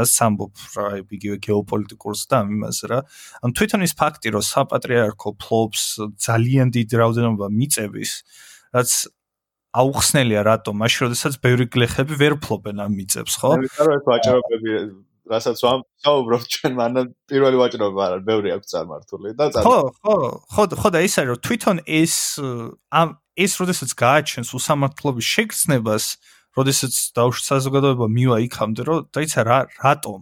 რაც სამბობ რა იგივე გეოპოლიტიკურს და ამ იმაზე რა ან თვითონ ის ფაქტი რომ საპატრიარქო ფლობს ძალიან დიდ რაოდენობა მიწების რაც აუხსნელია რატომ მაშინ როდესაც ბევრი გლეხები ვერ ფლობენ ამ მიწებს ხო? ვიტყვი რომ ეს ვაჭრობები რასაც ვამბობ ჩვენ მანამ პირველი ვაჭრობა არა ბევრი აქვს წარმართული და ხო ხო ხო ხო და ის არის რომ თვითონ ეს ამ ეს როდესაც გააჩენს უსამართლობის შეგრძნებას როდესაც დაუშვ საზოგადოება მივა იქამდე რომ დაიცა რა რატომ?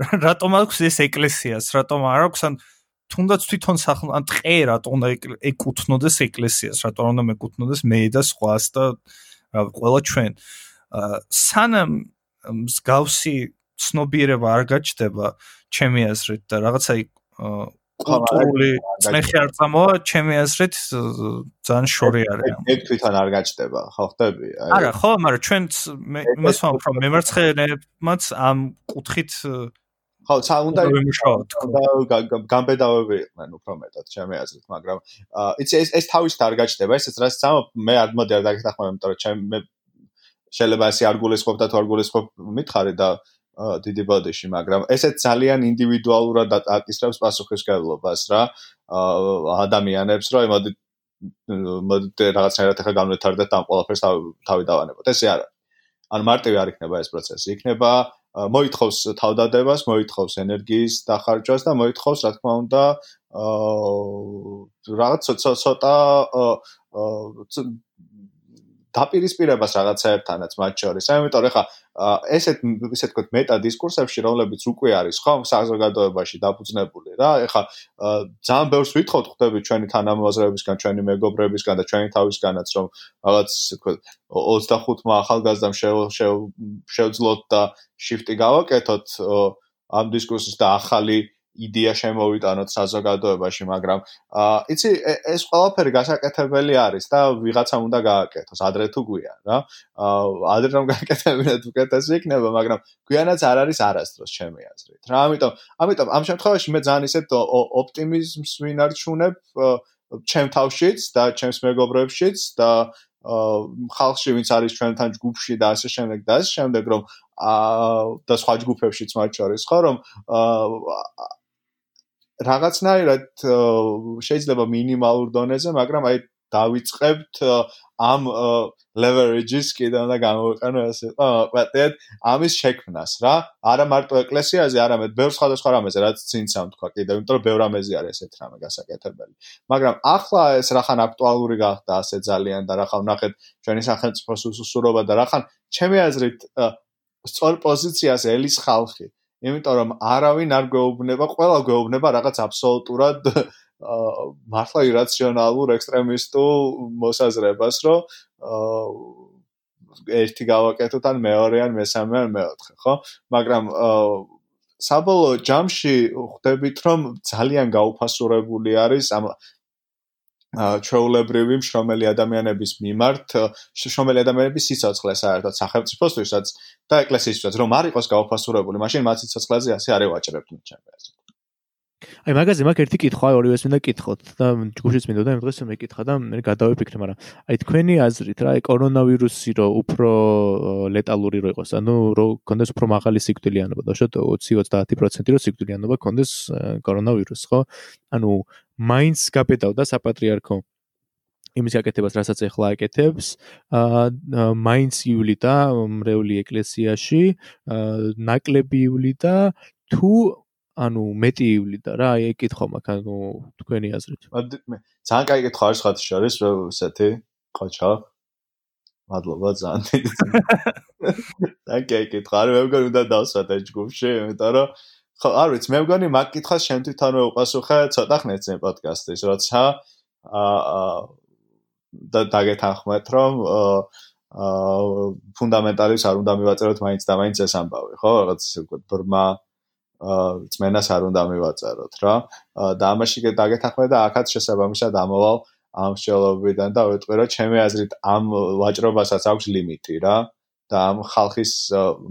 რატომ აქვს ეს ეკლესიას? რატომ არ აქვს ან თუნდაც თვითონ სახლ ან ტყე რატომ უნდა ეკუთვნოდეს ეკლესიას? რატომ უნდა მეკუთვნოდეს მე და სხვას და ყველა ჩვენ? სანამ მსგავსი ცნობიერება არ გაჩნდება ჩემი აზრით და რაღაცა კულტურული წნეხი არ წამოა ჩემი აზრით ძალიან შორი არის. ეგ თვითონ არ გაჩნდება, ხო ხტები? არა, ხო, მაგრამ ჩვენ იმას ვამბობ, რომ მემარცხენეებმაც ამ კუთხით ხო, უნდა და გამბედავები იყვნენ უფრო მეტად ჩემი აზრით, მაგრამ იცი ეს ეს თავისთ არ გაჩნდება, ესეც რაც წამო მე არ მოდი არ დაგეთახმები, იმიტომ რომ ჩემ მე შეიძლება ესე არ გულისხმობ და თუ არ გულისხმობ მითხარი და დიდი ბოდიში, მაგრამ ესეც ძალიან ინდივიდუალურად აკისრებს პასუხისგებლობას რა ადამიანებს, რომ მოდი მოდი რაღაცნაირად ახლა განვითარდეთ ამ ყველაფერს თავი დავანებოთ. ესე არა. ან მარტივი არ იქნება ეს პროცესი. იქნება მოითხოვს თავდადებას, მოითხოვს ენერგიის დახარჯვას და მოითხოვს, რა თქმა უნდა, აა რაღაც ცოტა აა დაპირისპირებას რაღაცაებთანაც მათ შორის. ამიტომ ეხა ესეთ ისე თქო მეტა დისკურსებში, რომლებიც უკვე არის ხო საზოგადოებაში დაფუძნებული რა. ეხა ძალიან ბევრს ვითხოვთ ხვდები ჩვენი თანამოაზრეებისგან, ჩვენი მეგობრებისგან და ჩვენი თავისგანაც, რომ რაღაც თქო 25-მა ახალგაზრდამ შევძლოთ და შიფტი გავაკეთოთ ამ დისკურსის და ახალი იდეა შემოვიტანოთ საზოგადოებაში, მაგრამ აა იცი ეს ყველაფერი გასაკეთებელი არის და ვიღაცა უნდა გააკეთოს, ადრე თუ გვიან, რა. აა ადრე რომ გააკეთებინა თუ კეთესი იქნება, მაგრამ გვიანაც არ არის არასდროს ჩემი აზრით. რა, ამიტომ, ამიტომ ამ შემთხვევაში მე ძალიან ისეთ ოპტიმიზმს ვინარჩუნებ ჩემ თავშიც და ჩემს მეგობრებშიც და აა ხალხში ვინც არის ჩვენთან ჯგუფში და ასე შემდეგ და ასე შემდეგ რომ აა და სხვა ჯგუფებშიც მათ შორის ხო რომ აა რაღაცნაირად შეიძლება მინიმალურ დონეზე, მაგრამ აი დავიწყებთ ამ leverage-ის კიდევ და გამოვიყენო აა, პატეთ, ამის შექმნას რა. არა მარტო ეკლესიაზე, არამედ ბევრ სხვადასხვა რამეზე, რაც წინსამ თქვა კიდევ, იმიტომ რომ ბევრ რამეზე არის ესეთ რამე გასაკეთებელი. მაგრამ ახლა ეს რახან აქტუალური გახდა ასე ძალიან და რახან ნახეთ ჩვენი სახელმწიფოს უსუსურობა და რახან ჩემი აზრით სწორ პოზიციას ელის ხალხი. იმიტომ რომ არავინ არ გვეუბნება, ყველა გვეუბნება რაღაც აბსოლუტურად მართლა ირაციონალურ ექსტრემისტულ მოსაზრებას, რომ ერთი გავაკეთოთ ან მეორე ან მესამე ან მეოთხე, ხო? მაგრამ საბოლოო ჯამში ხვდებით, რომ ძალიან გაუფასურებული არის ამ ჩაოლებრივი მშრომელი ადამიანების მიმართ, მშრომელი ადამიანების სიცოცხლე საერთოდ სახელმწიფოსთვისაც და ეკლესიისთვისაც, რომ არ იყოს გაუფასურებული, მაშინ მათ სიცოცხლეზე ასე არ ევაჭრებდნენ ჩემი აზრით. აი მაგაზე მაგ ერთი კითხვა ორივეს მინდა კითხოთ და ჯგუფშიც მინდა და იმ დღეს მეკითხა და მე გადავიფიქრე მაგრამ აი თქვენი აზრით რა აი კორონავირუსი რო უფრო ლეტალური რო იყოს ანუ რო კონდეს უფრო მაღალი სიკვდილიანობა და შოთ 20-30% რო სიკვდილიანობა კონდეს კორონავირუსს ხო? ანუ მაინც გაბედავდა საპატრიარქო იმის გაკეთებას, რასაც ახლა აკეთებს, აა მაინც ივლიდა მრევლი ეკლესიაში, აა ნაკლები ივლიდა თუ ანუ მეტი ივლიდა რა, აი ეკითხო მაქვს, ანუ თქვენი აზრით. ძალიან კაი კითხვა არის ხათი შორის, რომ ესეთი ყოჩა. მადლობა ძალიან დიდი. ძალიან კაი კითხვა, არ მე მგონი უნდა დავსვათ ეს ჯგუფში, იმიტომ რომ ხო, არ ვიცი, მე მგონი მაგ კითხვას შენ თვითონვე უპასუხე ცოტა ხნით წინ პოდკასტის, როცა აა და დაგეთანხმეთ, რომ აა ფუნდამენტალის არ უნდა მივაწეროთ მაინც და მაინც ეს ამბავი, ხო? რაღაც უკვე ბრმა წმენას არ უნდა მივაწეროთ რა. და ამაში დაგეთანხმე და ახაც შესაბამისად ამოვალ ამ შეოლობიდან და ვიტყვი რომ ჩემი აზრით ამ ვაჭრობასაც აქვს ლიმიტი რა. და ამ ხალხის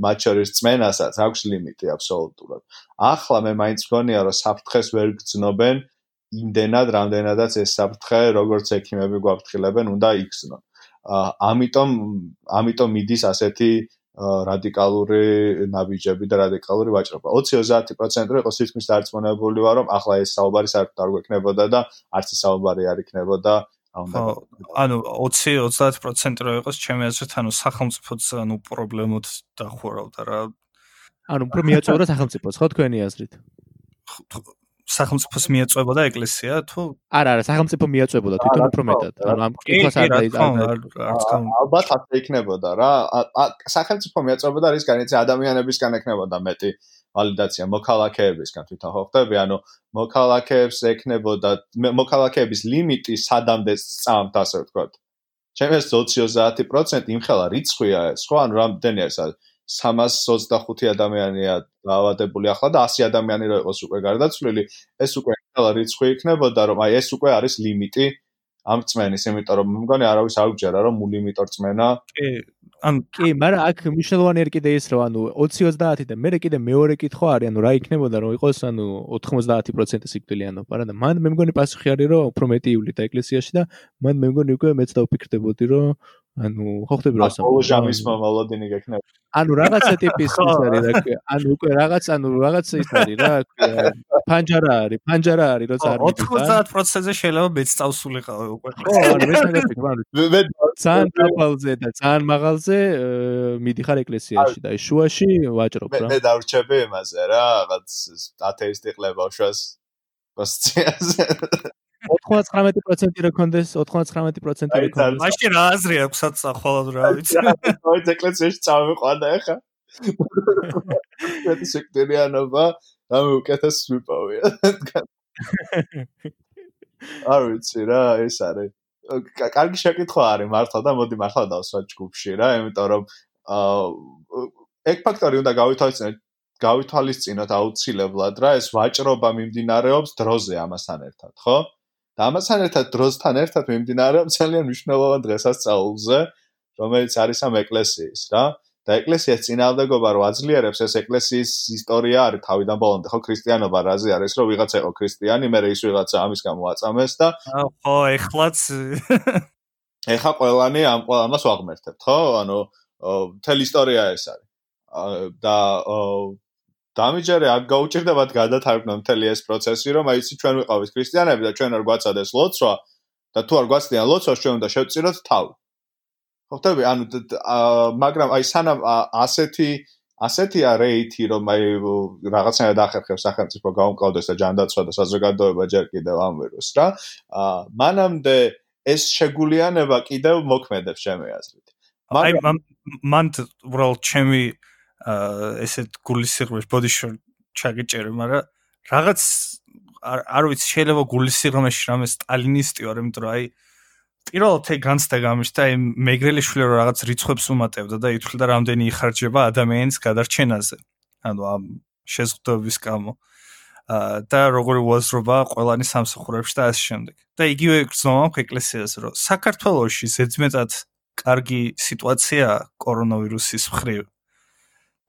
მათ შორის წმენასაც აქვს ლიმიტი აბსოლუტურად. ახლა მე მაინც მგონია რომ საფრთხეს ვერ გძნობენ იმდენად რამდენადაც ეს საფრთხე როგორც ექიმები გვაფრთხილებენ უნდა იქცნონ ამიტომ ამიტომ მიდის ასეთი რადიკალური ნაბიჯები და რადიკალური ვაჭრობა. 20-30% რო იყოს თითქმის დარწმუნებული ვარ, რომ ახლა ეს საუბარი საერთოდ არ გვექნებოდა და არც ეს საუბარი არ იქნებოდა. ანუ 20-30% რო იყოს ჩემი აზრით, ანუ სახელმწიფოც ანუ პრობლემოთ დახურავდა რა. ანუ უფრო მიაწევდა სახელმწიფოს, ხო თქვენი აზრით? სახელმწიფოს მიაწვებოდა ეკლესია თუ? არა არა სახელმწიფო მიაწვებოდა თვითონ უფრო მეტად. ანუ ამ კითხვას არ ალბათ ასე იქნებოდა რა. სახელმწიფო მიაწვებოდა რის განიცე ადამიანებისგან ექნებოდა მეტი ვალიდაცია მოქალაქეებისგან თვითონ ხო ხდები? ანუ მოქალაქეებს ექნებოდა მოქალაქეების ლიმიტი სადამდე წამთ ასე ვთქვათ. ჩემს 20-30% იმხელა რიცხვია ეს ხო? ანუ რამდენი არის 325 ადამიანია დაავადებული ახლა და 100 ადამიანი რო იყოს უკვე გარდაცვლილი, ეს უკვე ყველა რიცხვი იქნებოდა, რომ აი ეს უკვე არის ლიმიტი ამ წმენის, იმიტომ რომ მე მგონი არავის არ უჯერა რომ ლიმიტორ წმენა. კი, ან კი, მაგრამ აქ მნიშვნელოვანი არის კიდე ის, რომ ანუ 20-30 და მე კიდე მეორე კითხვა არის, ანუ რა იქნებოდა რომ იყოს ანუ 90% სიკვდილიანობა, რა და მან მე მგონი პასუხი არის რომ უფრო მეტი ივლიდა ეკლესიაში და მან მე მგონი უკვე მეც დავფიქრდებოდი რომ ანუ ხო ხდები რა სამ ბოლო ჟამის მომალოდინი გექნება. ანუ რაღაცა ტიპის ის არის რა ქვია ანუ უკვე რაღაც ანუ რაღაც ის არის რა ქვია პანჯარა არის პანჯარა არის როცა არის 90%-ზე შეიძლება მეც წავსულიყავი უკვე. ხო ანუ მე შეგეცი ანუ მე ძალიან დაბალზე და ძალიან მაღალზე მიდიხარ ეკლესიაში და შუაში ვაჭრობ რა. მე დავრჩები იმაზე რა რაღაც ათეისტი ყლება უშავს პოსციაზე 99% რო კონდეს 99% რო კონდეს. მაშინ რა აზრი აქვს აცახვალად რა ვიცი. ოი ეკლესიაში წავიყვანა ახლა. ეს სექტერიანობა ამ უკეთეს ვიპოვია. არ ვიცი რა ეს არის. კარგი შეკითხვა არის მართლა და მოდი მართლა დავსვათ ჯგუფში რა, იმიტომ რომ აა ეგ ფაქტორი უნდა გავითვალისწინოთ გავითვალისწინოთ აუცილებლად რა ეს ვაჭრობა მიმდინარეობს დროზე ამასთან ერთად, ხო? და ამასთან ერთად დროსთან ერთად მიმდინარეობს ძალიან მნიშვნელოვანი დღესასწაულზე, რომელიც არის ამ ეკლესიის, რა. და ეკლესიის წინააღმდეგობა რო აძლიერებს ეს ეკლესიის ისტორია არის თავიდან ბოლომდე, ხო, ქრისტიანობა რაზე არის, რომ ვიღაცა იყო ქრისტიანი, მე ის ვიღაცა ამის გამო აწამეს და ხო, ეხლაც ეხა ყველანი ამ ამას ვაღმერთებთ, ხო? ანუ თელ ისტორია ეს არის. და დამიჯერე არ გაუჭირდებათ გადათარგმნონ მთელი ეს პროცესი, რომ აი იცი ჩვენ ვიყავით ქრისტიანები და ჩვენ არ გვაცადეს ლოცვა და თუ არ გვაცდიან ლოცვას ჩვენ უნდა შევწიროთ თავი. ხო ხტები, ანუ მაგრამ აი სანამ ასეთი ასეთია რეიტი, რომ აი რაღაცნაირად ახერხებს სახელმწიფო გაუმკლავდეს და ჯანდაცვა და საზოგადოება ჯერ კიდევ ამ ვირუსს რა. აა მანამდე ეს შეგულიანება კიდევ მოქმედებს ჩემი აზრით. მაგრამ მან უბრალოდ ჩემი აა ესეთ გულისიღრმეს ბოდიშორ ჩაგიჭერე, მაგრამ რაღაც არ არ ვიცი შეიძლება გულისიღრმეში რამე სტალინისტი ვარ, იმიტომ რომ აი პირველად ეგ განცდა გამიშთა აი მეგრელიშვილი რომ რაღაც რიცხვებს უმატებდა და ითვლიდა რამდენი იხარჯება ადამიანის გადარჩენაზე. ანუ ამ შეზღუდვების გამო. და როგორი უაზრობა ყველანი სამსახურებში და ასე შემდეგ. და იგივე გზნობა ეკლესიას რომ საქართველოში ზედმეტად კარგი სიტუაცია კორონავირუსის მხრივ.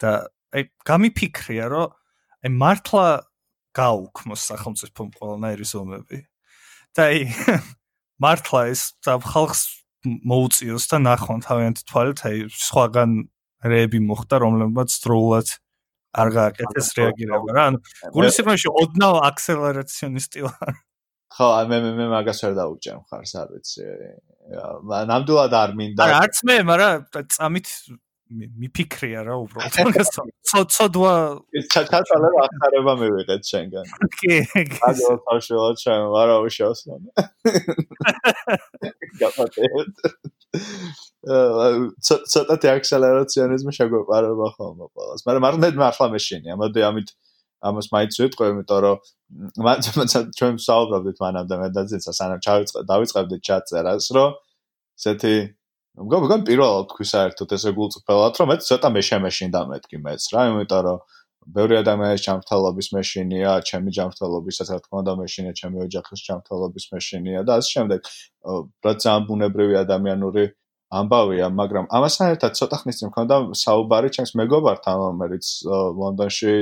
და აი გამიფიქრია რომ აი მართლა გაუქმოს სახელმწიფო ყველანაირი ზომები. და აი მართლა ეს ხალხს მოუწიოს და ნახონ თავიანთი თვალით აი სხვაგან რეები მოხდა რომლებმაც დროულად არ გააკეთეს რეაგირება რა. ანუ გულისხმობაში ოდნავ აქსელერაციონისტი ვარ. ხო მე მე მე მაგას ვერ დაუჭერ მხარს არ ვიცი. ნამდვილად არ მინდა. არა არც მე მაგრამ წამით მიფიქრია რა უბრალოდ. მაგას ცოდვა რა ახარება მივიღეთ შენგან. კი აგო თავშეულად შენ ვარა უშავს გაფატეთ ცოტა ტექსელერაციონიზმი შეგვეყარება ხოლმე ყველას. მაგრამ არ მე მართლა მეშინია. მოდი ამით ამას მაინც ვიტყვი იმიტომ რომ ჩვენ საუბრობდით მანამდე მე და ძეცა სანამ ჩავიწყე დავიწყებდით ჩაწერას რომ ესეთი მგონი მგონი პირველად თქვი საერთოდ ესე გულწრფელად რომ მე ცოტა მე შემეშინდა მეთქი მეც რა იმიტომ რომ ბევრი ადამიანის ჯანმრთელობის მეშინია, ჩემი ჯანმრთელობისაც რა თქმა უნდა მეშინია, ჩემი ოჯახის ჯანმრთელობის მეშინია და ასე შემდეგ. რა ძალიან ბუნებრივი ადამიანური ამბავია, მაგრამ ამასთან ერთად ცოტა ხნის წინ მქონდა საუბარი ჩემს მეგობართან, რომელიც ლონდონში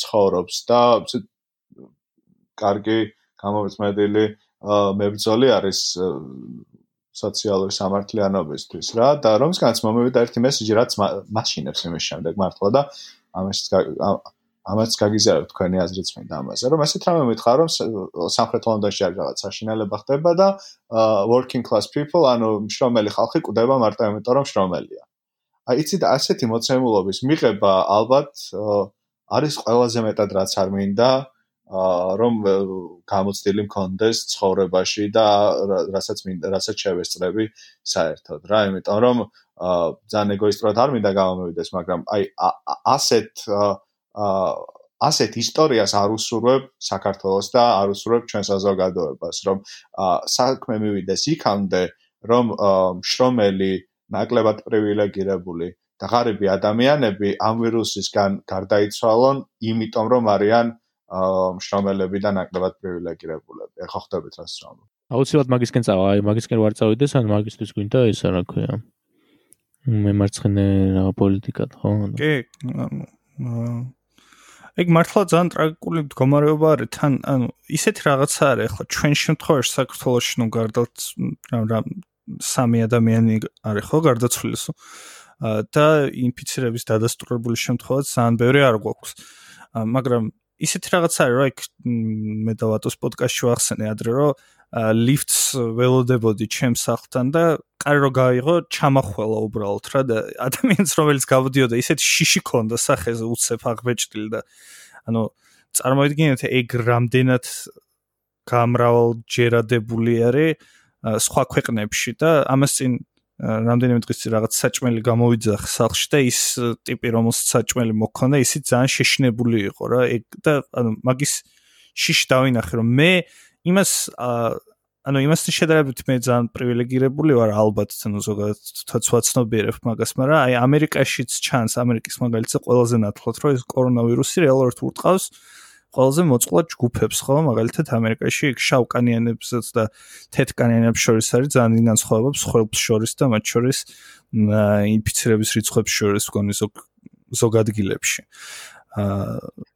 ცხოვრობს და კარგი გამომწმედილი მებრძოლი არის სოციალური სამართლიანობისთვის რა და რომსგანაც მომივიდა ერთი მესიჯი რაც მაშინებს იმის შემდეგ მართლა და ამას ამას გაგიზარებ თქვენი აზრიც მინდა ამაზე რომ ასეთ რამე მითხრა რომ სამხრეთ ლონდონში არ რაღაც საშინელება ხდება და working class people ანუ მშრომელი ხალხი კვდება მარტო იმიტომ რომ მშრომელია. აი იცი და ასეთი მოცემულობის მიღება ალბათ არის ყველაზე მეტად რაც არ მინდა რომ გამოცდილი მქონდეს ცხოვრებაში და რასაც რასაც შევესწრები საერთოდ რა. იმიტომ რომ ძალიან ეგოისტურად არ მინდა გამომივიდეს მაგრამ აი ასეთ ასეთ ისტორიას არ უსურვებ საქართველოს და არ უსურვებ ჩვენ საზოგადოებას რომ საქმე მივიდეს იქამდე რომ შრომელი ნაკლებად პრივილეგირებული და ღარიბი ადამიანები ამ ვირუსისგან გარდაიცვალონ იმიტომ რომ არიან მშრომელები და ნაკლებად პრივილეგირებულები. ეხა ხვდებით რას ვამბობ. აუცილებლად მაგისკენ წავა, აი მაგისკენ ვარ წავიდეს, ან მაგისტრის გვინდა ეს რა ქვია. მე მარცხნე რა პოლიტიკა ხო? კი. ეგ მართლა ძალიან ტრაგიკული მდგომარეობა არის. თან ანუ ისეთი რაღაცა არის ახლა ჩვენ შემთხვევაში საქართველოს ნუ გარდათ რა სამი ადამიანი არის ხო გარდაცვლილს. და ინფიცირების დადასტურებული შემთხვევაც ძალიან ბევრი არ გვაქვს. მაგრამ ისეთი რაღაც არის რა იქ მე დავატოს პოდკასტში ვახსენე ადრე რომ ლიფტს ველოდებოდი ჩემს სახლთან და კარი რო გაიღო ჩამახველა უბრალოდ რა და ადამიანს რომელიც გავდიოდა ისეთი შიში ქონდა სახეზე უცებ აღბეჭდილი და ანუ წარმოიდგინეთ ეგ რამდენად გამრავალ ჯერადებული არის სხვა ქვეყნებში და ამას წინ რამდენიმე დღის წინ რაღაც საჭმელი გამოვიძახ სახლში და ის ტიპი რომელსაც საჭმელი მოქონდა ისიც ძალიან შეშინებული იყო რა. და ანუ მაგის შიში დავინახე რომ მე იმას ანუ იმასთან შედარებით მე ძალიან პრივილეგირებული ვარ ალბათ ანუ ზოგადად თვაცნობიერებ მაგას მაგრამ აი ამერიკაშიც ჩანს ამერიკის მაგალითზე ყველაზე ნათლად რომ ეს კორონავირუსი რეალურად ურტყავს ყველაზე მოწყლა ჯგუფებს ხო? მაგალითად ამერიკაში შავკანიანებსაც და თეთკანიანებს შორის არის ძალიან განსხვავება მსხვერპლს შორის და მათ შორის ინფიცირების რიცხვებს შორის გონი ზოგ ზოგ ადგილებში აა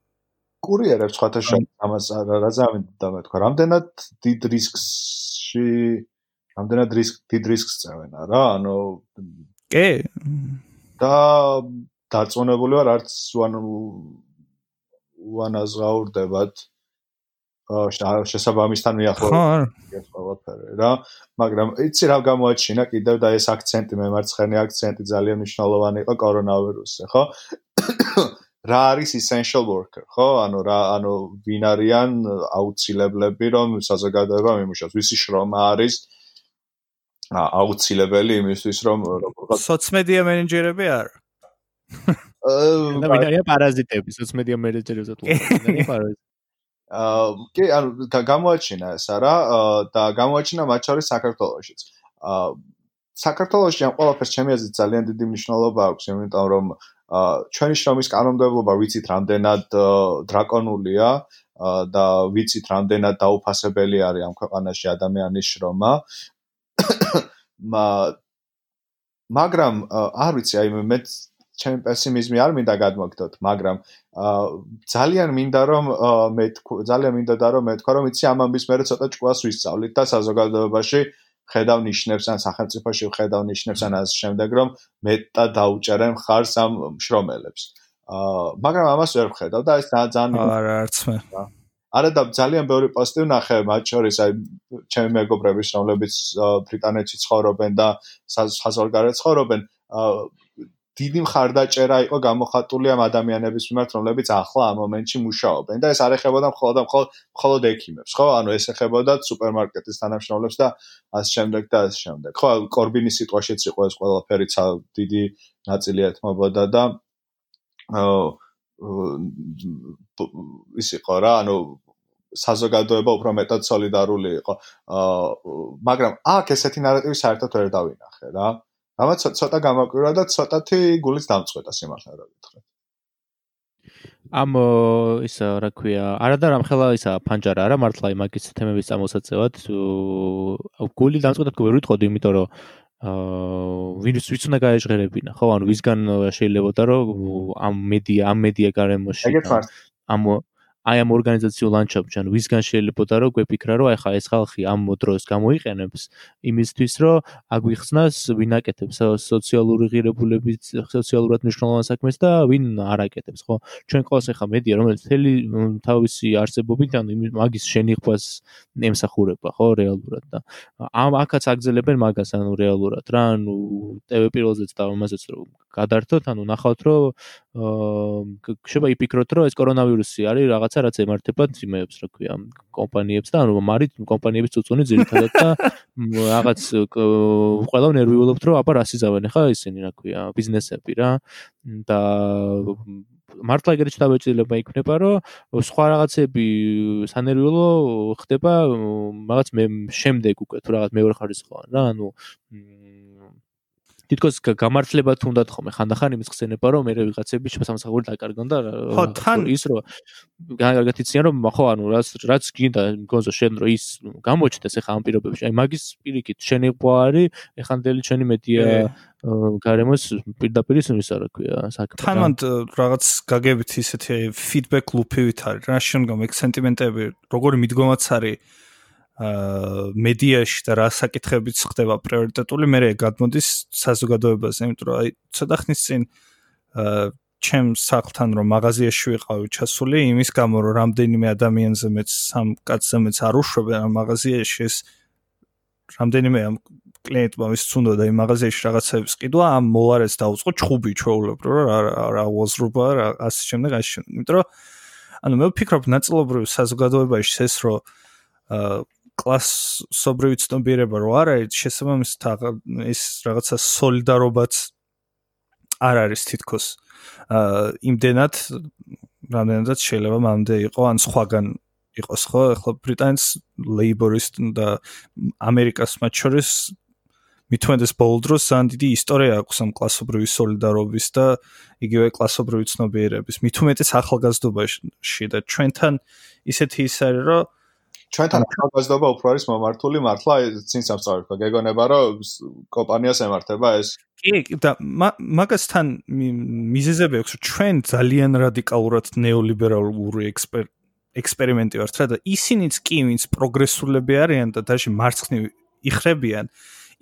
კურიერებს სხვათა შორის ამას რა ზამენ დამეთქვა რამდენად დიდ რისკში რამდენად რისკ დიდ რისკს წევენა რა ანუ კი. და დაწონებული ვარ არც ანუ უანაზღაურდებათ. შესაბამისთან მიახლოებით ყველაფერი რა. მაგრამ იცი რა გამოაჩინა კიდევ და ეს აქცენტი მემარცხენე აქცენტი ძალიან მნიშვნელოვანი იყო კორონავირუსზე ხო? რა არის essential worker ხო? ანუ რა ანუ ვინ არიან აუცილებლები რომ საზოგადოება მიმუშავოს ვისი შრომა არის აუცილებელი იმისთვის რომ სოციმედია მენეჯერები არ და ვინ არის პარაზიტები სოციალ მენეჯერებზე თუ არის პარაზიტი აა კი ანუ გამოაჩინა ეს არა და გამოაჩინა მათ შორის საქართველოსშიც. აა საქართველოსში ამ ყველაფერს ჩემი აზრით ძალიან დიდი მნიშვნელობა აქვს იმიტომ რომ ჩვენი შრომის კანონმდებლობა ვიცით რამდენად დრაკონულია და ვიცით რამდენად დაუფასებელი არის ამ ქვეყანაში ადამიანის შრომა. მაგრამ არ ვიცი აი მე ჩემი პესიმიზმი არ მინდა გადმოგდოთ, მაგრამ ძალიან მინდა რომ მე ძალიან მინდა და რომ მე თქვა რომ იცი ამ ამბის მერე ცოტა ჭკუას ვისწავლით და საზოგადოებაში ხედავ ნიშნებს ან სახელმწიფოში ხედავ ნიშნებს ან ასე შემდეგ რომ მეტად დაუჭერენ ხარს ამ შრომელებს. აა მაგრამ ამას ვერ ვხედავ და ეს ძალიან არა არც მე. არა და ძალიან ბევრი პოსტი ვნახე მათ შორის აი ჩემი მეგობრების რომლებიც ბრიტანეთში ცხოვრობენ და საზღვარგარეთ ცხოვრობენ აა დიდი მხარდაჭერა იყო გამოხატული ამ ადამიანების მიმართ, რომლებიც ახლა ამ მომენტში მუშაობენ და ეს არ ეხებოდა მხოლოდ და მხოლოდ მხოლოდ ექიმებს, ხო? ანუ ეს ეხებოდა სუპერმარკეტის თანამშრომლებს და ასე შემდეგ და ასე შემდეგ. ხო, კორბინის სიტყვაშიც იყო ეს ყველაფერი დიდი ნაწილი ეთმობოდა და ის იყო რა, ანუ საზოგადოება უფრო მეტად солиდარული იყო. აა, მაგრამ აქ ესეთი ნარატივი საერთოდ ვერ დავინახე რა. აა ამაც ცოტა გამაკვირვა და ცოტათი გულის დამწყვეტა სიმართლე რა გითხრათ. ამ ის რა ქვია, არადა რამხელა ისა ფანჯარა არა მართლა იმაგის თემების წამოსაწევად გული დამწყვეტად ვერ ვიტყოდი, იმიტომ რომ აა ვინც ვიც უნდა გაეჟღერებინა, ხო, ანუ ვისგან შეიძლებაოდა რომ ამ მედია, ამ მედია გარემოში ამ აი ამ ორგანიზაციულ ლანდშაფტში ანუ ვისგან შეიძლებაოდა რომ გვეფიქრა რომ აი ხა ეს ხალხი ამ დროს გამოიყენებს იმისთვის რომ აგვიხსნას ვინ აკეთებს სოციალური ღირებულებით სოციალურად მნიშვნელოვან საქმეს და ვინ არ აკეთებს ხო? ჩვენ ყოველს ახლა მედია რომელიც თელი თავისი არსებობით ანუ მაგის შენიხვას ემსახურება ხო რეალურად და ამ აქაც აგზელებენ მაგას ანუ რეალურად. რა ანუ ტევ პირველზეც და ამაზეც რომ გადართოთ ანუ ნახავთ რომ შეიძლება იფიქროთ რომ ეს კორონავირუსი არის რაღაცა რაც ემართება იმებს რა ქვია კომპანიებს და ანუ მარით კომპანიების წუწუნი ძირითადად და რაღაც ყველა ნერვიულობთ რომ აბა რას იზავენ ხა ისინი რა ქვია ბიზნესები რა. და მართლა ეგრეთ შედაბეჭდილება იქნება რომ სხვა რაღაცები სანერვიულო ხდება რაღაც მე შემდეგ უკვე თუ რაღაც მეორე ხარისხოვან რა ანუ თითქოს გამართლება თუნდაც ხომ ხანდახან იმის ხსენება რომ მე ვიღაცები შესამსახური დაკარგონ და ხო თან ის რომ განაგარგეთ იციან რომ ხო ანუ რაც რაც გინდა გონზო შენ რომ ის გამოჩნდეს ახლა ამ პირობებში. აი მაგის პირიქით შენი ყვა არის ეხანდელი შენი მედია გარემოს პირდაპირ ის რა ქვია საქმე თანმად რაღაც გაგებით ისეთი ფიდბექ ლუპივით არის რა შემდგომ ეგ სენტიმენტები როგორი მიდგომაც არის მედიაში და რა საკითხებიც ხდება პრიორიტეტული, მე გადმოდის საზოგადოებაზე, იმიტომ რომ აი ცოტა ხნის წინ ჩემ სახლთან რომ მაღაზიაში ვიყავი ჩასული, იმის გამო რომ რამდენიმე ადამიანზე მეც სამ კაცზე მეც არ უშვებენ ამ მაღაზიაში ეს რამდენიმე ამ კლიენტმა ვის თუნდა და იმ მაღაზიაში რაღაცებს ყიდვა, ამ მოლარეს დაუწყო ჩხუბი ჩაულებრო რა რა უაზრობა რა ასე შემდეგ ასე შემდეგ. იმიტომ რომ ანუ მე ვფიქრობ ნაწილობრივ საზოგადოებაში ეს რომ აა კლასობრივი ცნობიერება რო არ არის, შესაბამისად ეს რაღაცა солиდარობაც არ არის თითქოს. აა იმდენად რამდენადაც შეიძლება მამდე იყო ან სხვაგან იყოს ხო? ახლა ბრიტანეთს ლეიბორისტ და ამერიკას მათ შორის მithuendes boldros ძალიან დიდი ისტორია აქვს ამ კლასობრივი солиდარობის და იგივე კლასობრივი ცნობიერების. მithumetes ახალგაზრდობაში და ჩვენთან ისეთი ის არის, რომ ჩვენთან ახალგაზრდობა უფრო არის მომართული მართლა წინ სამწავებქო გეგონება რომ კომპანიას ემართება ეს. კი და მაგასთან მიზეზები აქვს რომ ჩვენ ძალიან რადიკალურად ნეოლიბერალური ექსპერ ექსპერიმენტი ვართ რა და ისინიც კი ვინც პროგრესულები არიან და დაში მარცხნივ იხრებიან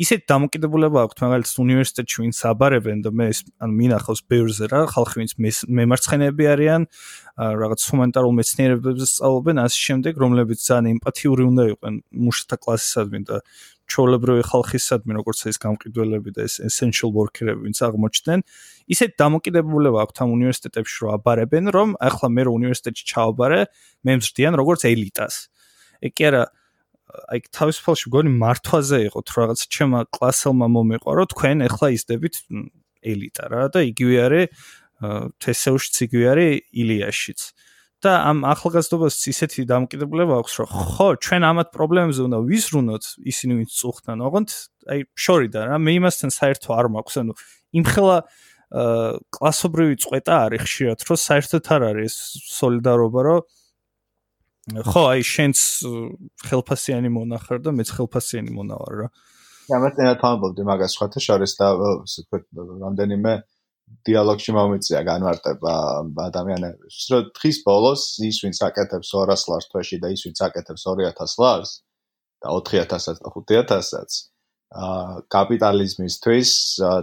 ისეთ დამოკიდებულება აქვს მაგალითად უნივერსიტეტში ვინც აბარებენ და მე ანუ მინახავს ბევრზე რა ხალხი ვინც მემარცხენეები არიან რაღაც ჰუმანიტარულ მეცნიერებებზე სწავლობენ ასე შემდეგ რომლებიც ძალიან ემპათიური უნდა იყვნენ მუშათა კლასისადმი და ჩოლებრივი ხალხისადმი როგორც ეს გამყიდველები და ეს essential worker-ები ვინც აღმოჩნდნენ. ისეთ დამოკიდებულება აქვს ამ უნივერსიტეტებში რომ აბარებენ რომ ახლა მე რო უნივერსიტეტში ჩავაბარე მე მზრდიან როგორც ელიტას. ეგ კი არა აი თავისუფალში გონი მართვაზე იყო თუ რაღაც ჩემა კლასელმა მომიყვა რომ თქვენ ახლა ისდებით ელიტა რა და იგივე არის თესეუშიც იგივე არის ილიაშიც. და ამ ახალგაზრდობას ისეთი დამოკიდებულება აქვს, რომ ხო, ჩვენ ამათ პრობლემებზე უნდა ვიზრუნოთ, ისინი ვინც წუხდნენ, ოღონდ აი შორიდან რა, მე იმასთან საერთო არ მაქვს, ანუ იმხელა კლასობრივი წვეტა არის ხშირად, რომ საერთოდ არ არის სოლიდარობა, რომ ხო, აი შენც ხელფასიანი მონახარ და მეც ხელფასიანი მონავარ რა. ენა თამბობდი მაგას სხვათა შორის და ვთქვით, რამდენიმე დიალოგში მომიწია განმარტება ადამიანების, რომ დღის ბოლოს ის ვინც აკეთებს 200 ლარს თვეში და ის ვინც აკეთებს 2000 ლარს და 4000-ს და 5000-ს აა კაპიტალიზმისთვის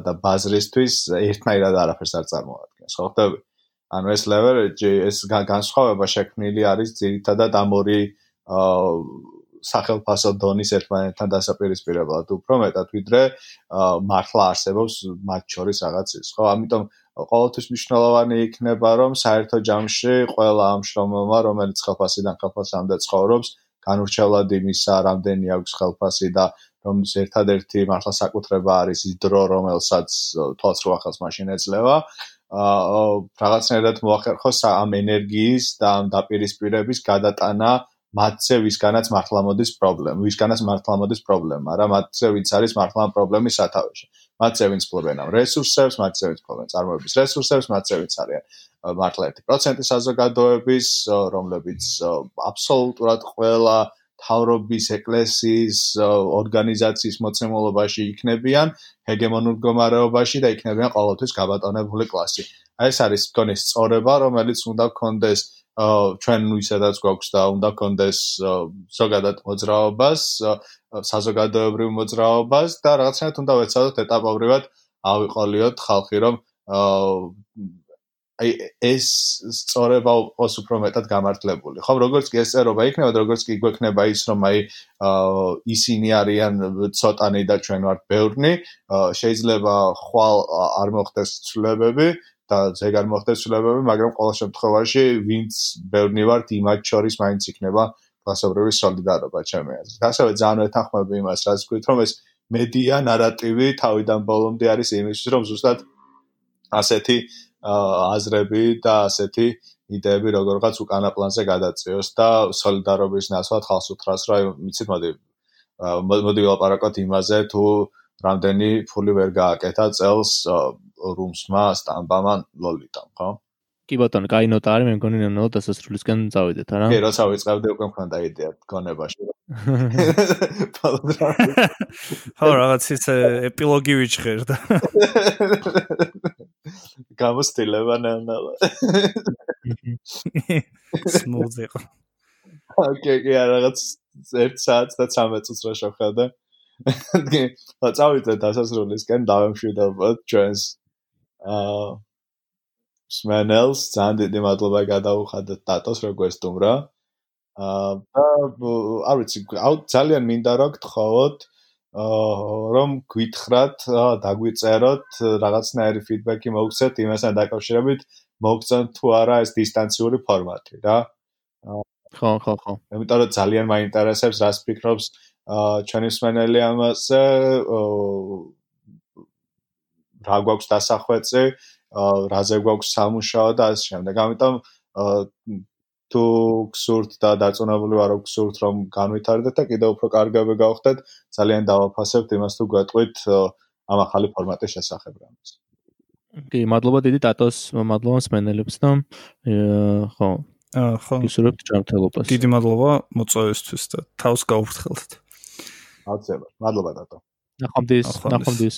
და ბაზრისთვის ერთნაირად არაფერს არ წარმოადგენს. ხო ხდები? ანუ ეს leverage ეს განსხვავება შექმნილი არის ძირითადად ამ ორი აა სახელფასო დონის ერთმანეთთან დასაპირისპირებლად. უფრო მეტად ვიდრე მართლა არსებობს მათ შორის რაღაც ის ხო? ამიტომ ყოველთვის მნიშვნელოვანი იქნება რომ საერთო ჯამში ყველა ამ შრომელმა რომელიც ხელფასიდან ხელფასამდე ცხოვრობს განურჩევლად იმისა რამდენი აქვს ხელფასი და რომ ერთადერთი მართლა საკუთრება არის ის დრო რომელსაც თვალს რო ახალს მაშინ ეძლევა რაღაცნაირად მოახერხოს ამ ენერგიის და ამ დაპირისპირების გადატანა მათზე ვისგანაც მართლა მოდის პრობლემა, ვისგანაც მართლა მოდის პრობლემა, რა მათზე ვინც არის მართლა პრობლემის სათავეში. მათზე ვინც ფლობენ ამ რესურსებს, მათზე ვინც ფლობენ წარმოების რესურსებს, მათზე ვინც არიან მართლა 1% საზოგადოების, რომლებიც აბსოლუტურად ყველა თავრობის ეკლესიის ორგანიზაციის მოცემულობაში იქნებიან ჰეგემონურ მდგომარეობაში და იქნებიან ყოველთვის გაბატონებული კლასი. აი ეს არის მგონი სწორება, რომელიც უნდა გქონდეს ჩვენ ვისაც გვაქვს და უნდა კონდეს ზოგადად მოძრაობას, საზოგადოებრივ მოძრაობას და რაღაცნაირად უნდა ვეცადოთ ეტაპობრივად ავიყოლიოთ ხალხი, რომ აი ეს სწორება ოს უფრო მეტად გამართლებული. ხო, როგორც კი ეს წერობა იქნება, როგორც კი გვექნება ის, რომ აი ისინი არიან ცოტანი და ჩვენ ვართ ბევრნი, შეიძლება ხვალ არ მოხდეს ცვლილებები, და ზეგარ მოხდეს ცვლილებები, მაგრამ ყოველ შემთხვევაში ვინც ბევრნი ვართ, იმათ შორის მაინც იქნება კლასობრივი სოლიდარობა, ჩემი აზრით. ასევე ძალიან ეთანხმები იმას, რაც გქვით, რომ ეს მედია ნარატივი თავიდან ბოლომდე არის იმისთვის, რომ ზუსტად ასეთი აზრები და ასეთი იდეები როგორღაც უკანა პლანზე გადაწიოს და სოლიდარობის ნაცვლად ხალხს უთხრას, რომ მიცით მოდი მოდი ვილაპარაკოთ იმაზე, თუ რამდენი ფული ვერ გააკეთა წელს რუმსმა სტამბამან ლოლიტამ, ხო? კი ბატონო, კაი ნოტა არის, მე მგონი ნოტა დასასრულისკენ წავიდეთ, არა? კი, როცა ვიწყებდი უკვე მქონდა იდეა გონებაში. ხო, რაღაც ის ეპილოგი ვიჩხერ და გამოსტილება ნელ-ნელა. სმუზი. ოკეი, კი, რაღაც 1 საათს და 13 წუთს რა შევხედე. და წავიდეთ დასასრულისკენ დავემშვიდობოთ ჩვენს აა სმენელს ძალიან დიდი მადლობა გადაუხადეთ დატოს რო გვესტუმრა აა და არ ვიცი ძალიან მინდა რომ გთხოვოთ რომ გვითხრათ დაგვიწეროთ რაღაცნაირი ფიდბექი მოგცეთ იმასთან დაკავშირებით მოგწონთ თუ არა ეს დისტანციური ფორმატი რა ხო ხო ხო იმიტომ რომ ძალიან მაინტერესებს რას ფიქრობს ჩვენი სმენელი ამაზე რა გვაქვს დასახვეწი, რაზე გვაქვს სამუშაო და ასე შემდეგ. ამიტომ თუ გსურთ და დაწუნებული ვარ რომ გსურთ რომ განვითარდეთ და კიდევ უფრო კარგები გავხდეთ, ძალიან დავაფასებთ იმას თუ გვეტყვით ამ ახალი ფორმატის შესახებ რამეს. კი, მადლობა დიდი ტატოს, მადლობა სმენელებს და ხო. ხო. გისურვებთ ჯანმრთელობას. დიდი მადლობა მოწვევისთვის და თავს გაუფრთხილდით. აუცილებლად. მადლობა დატო. ნახვამდის, ნახვამდის.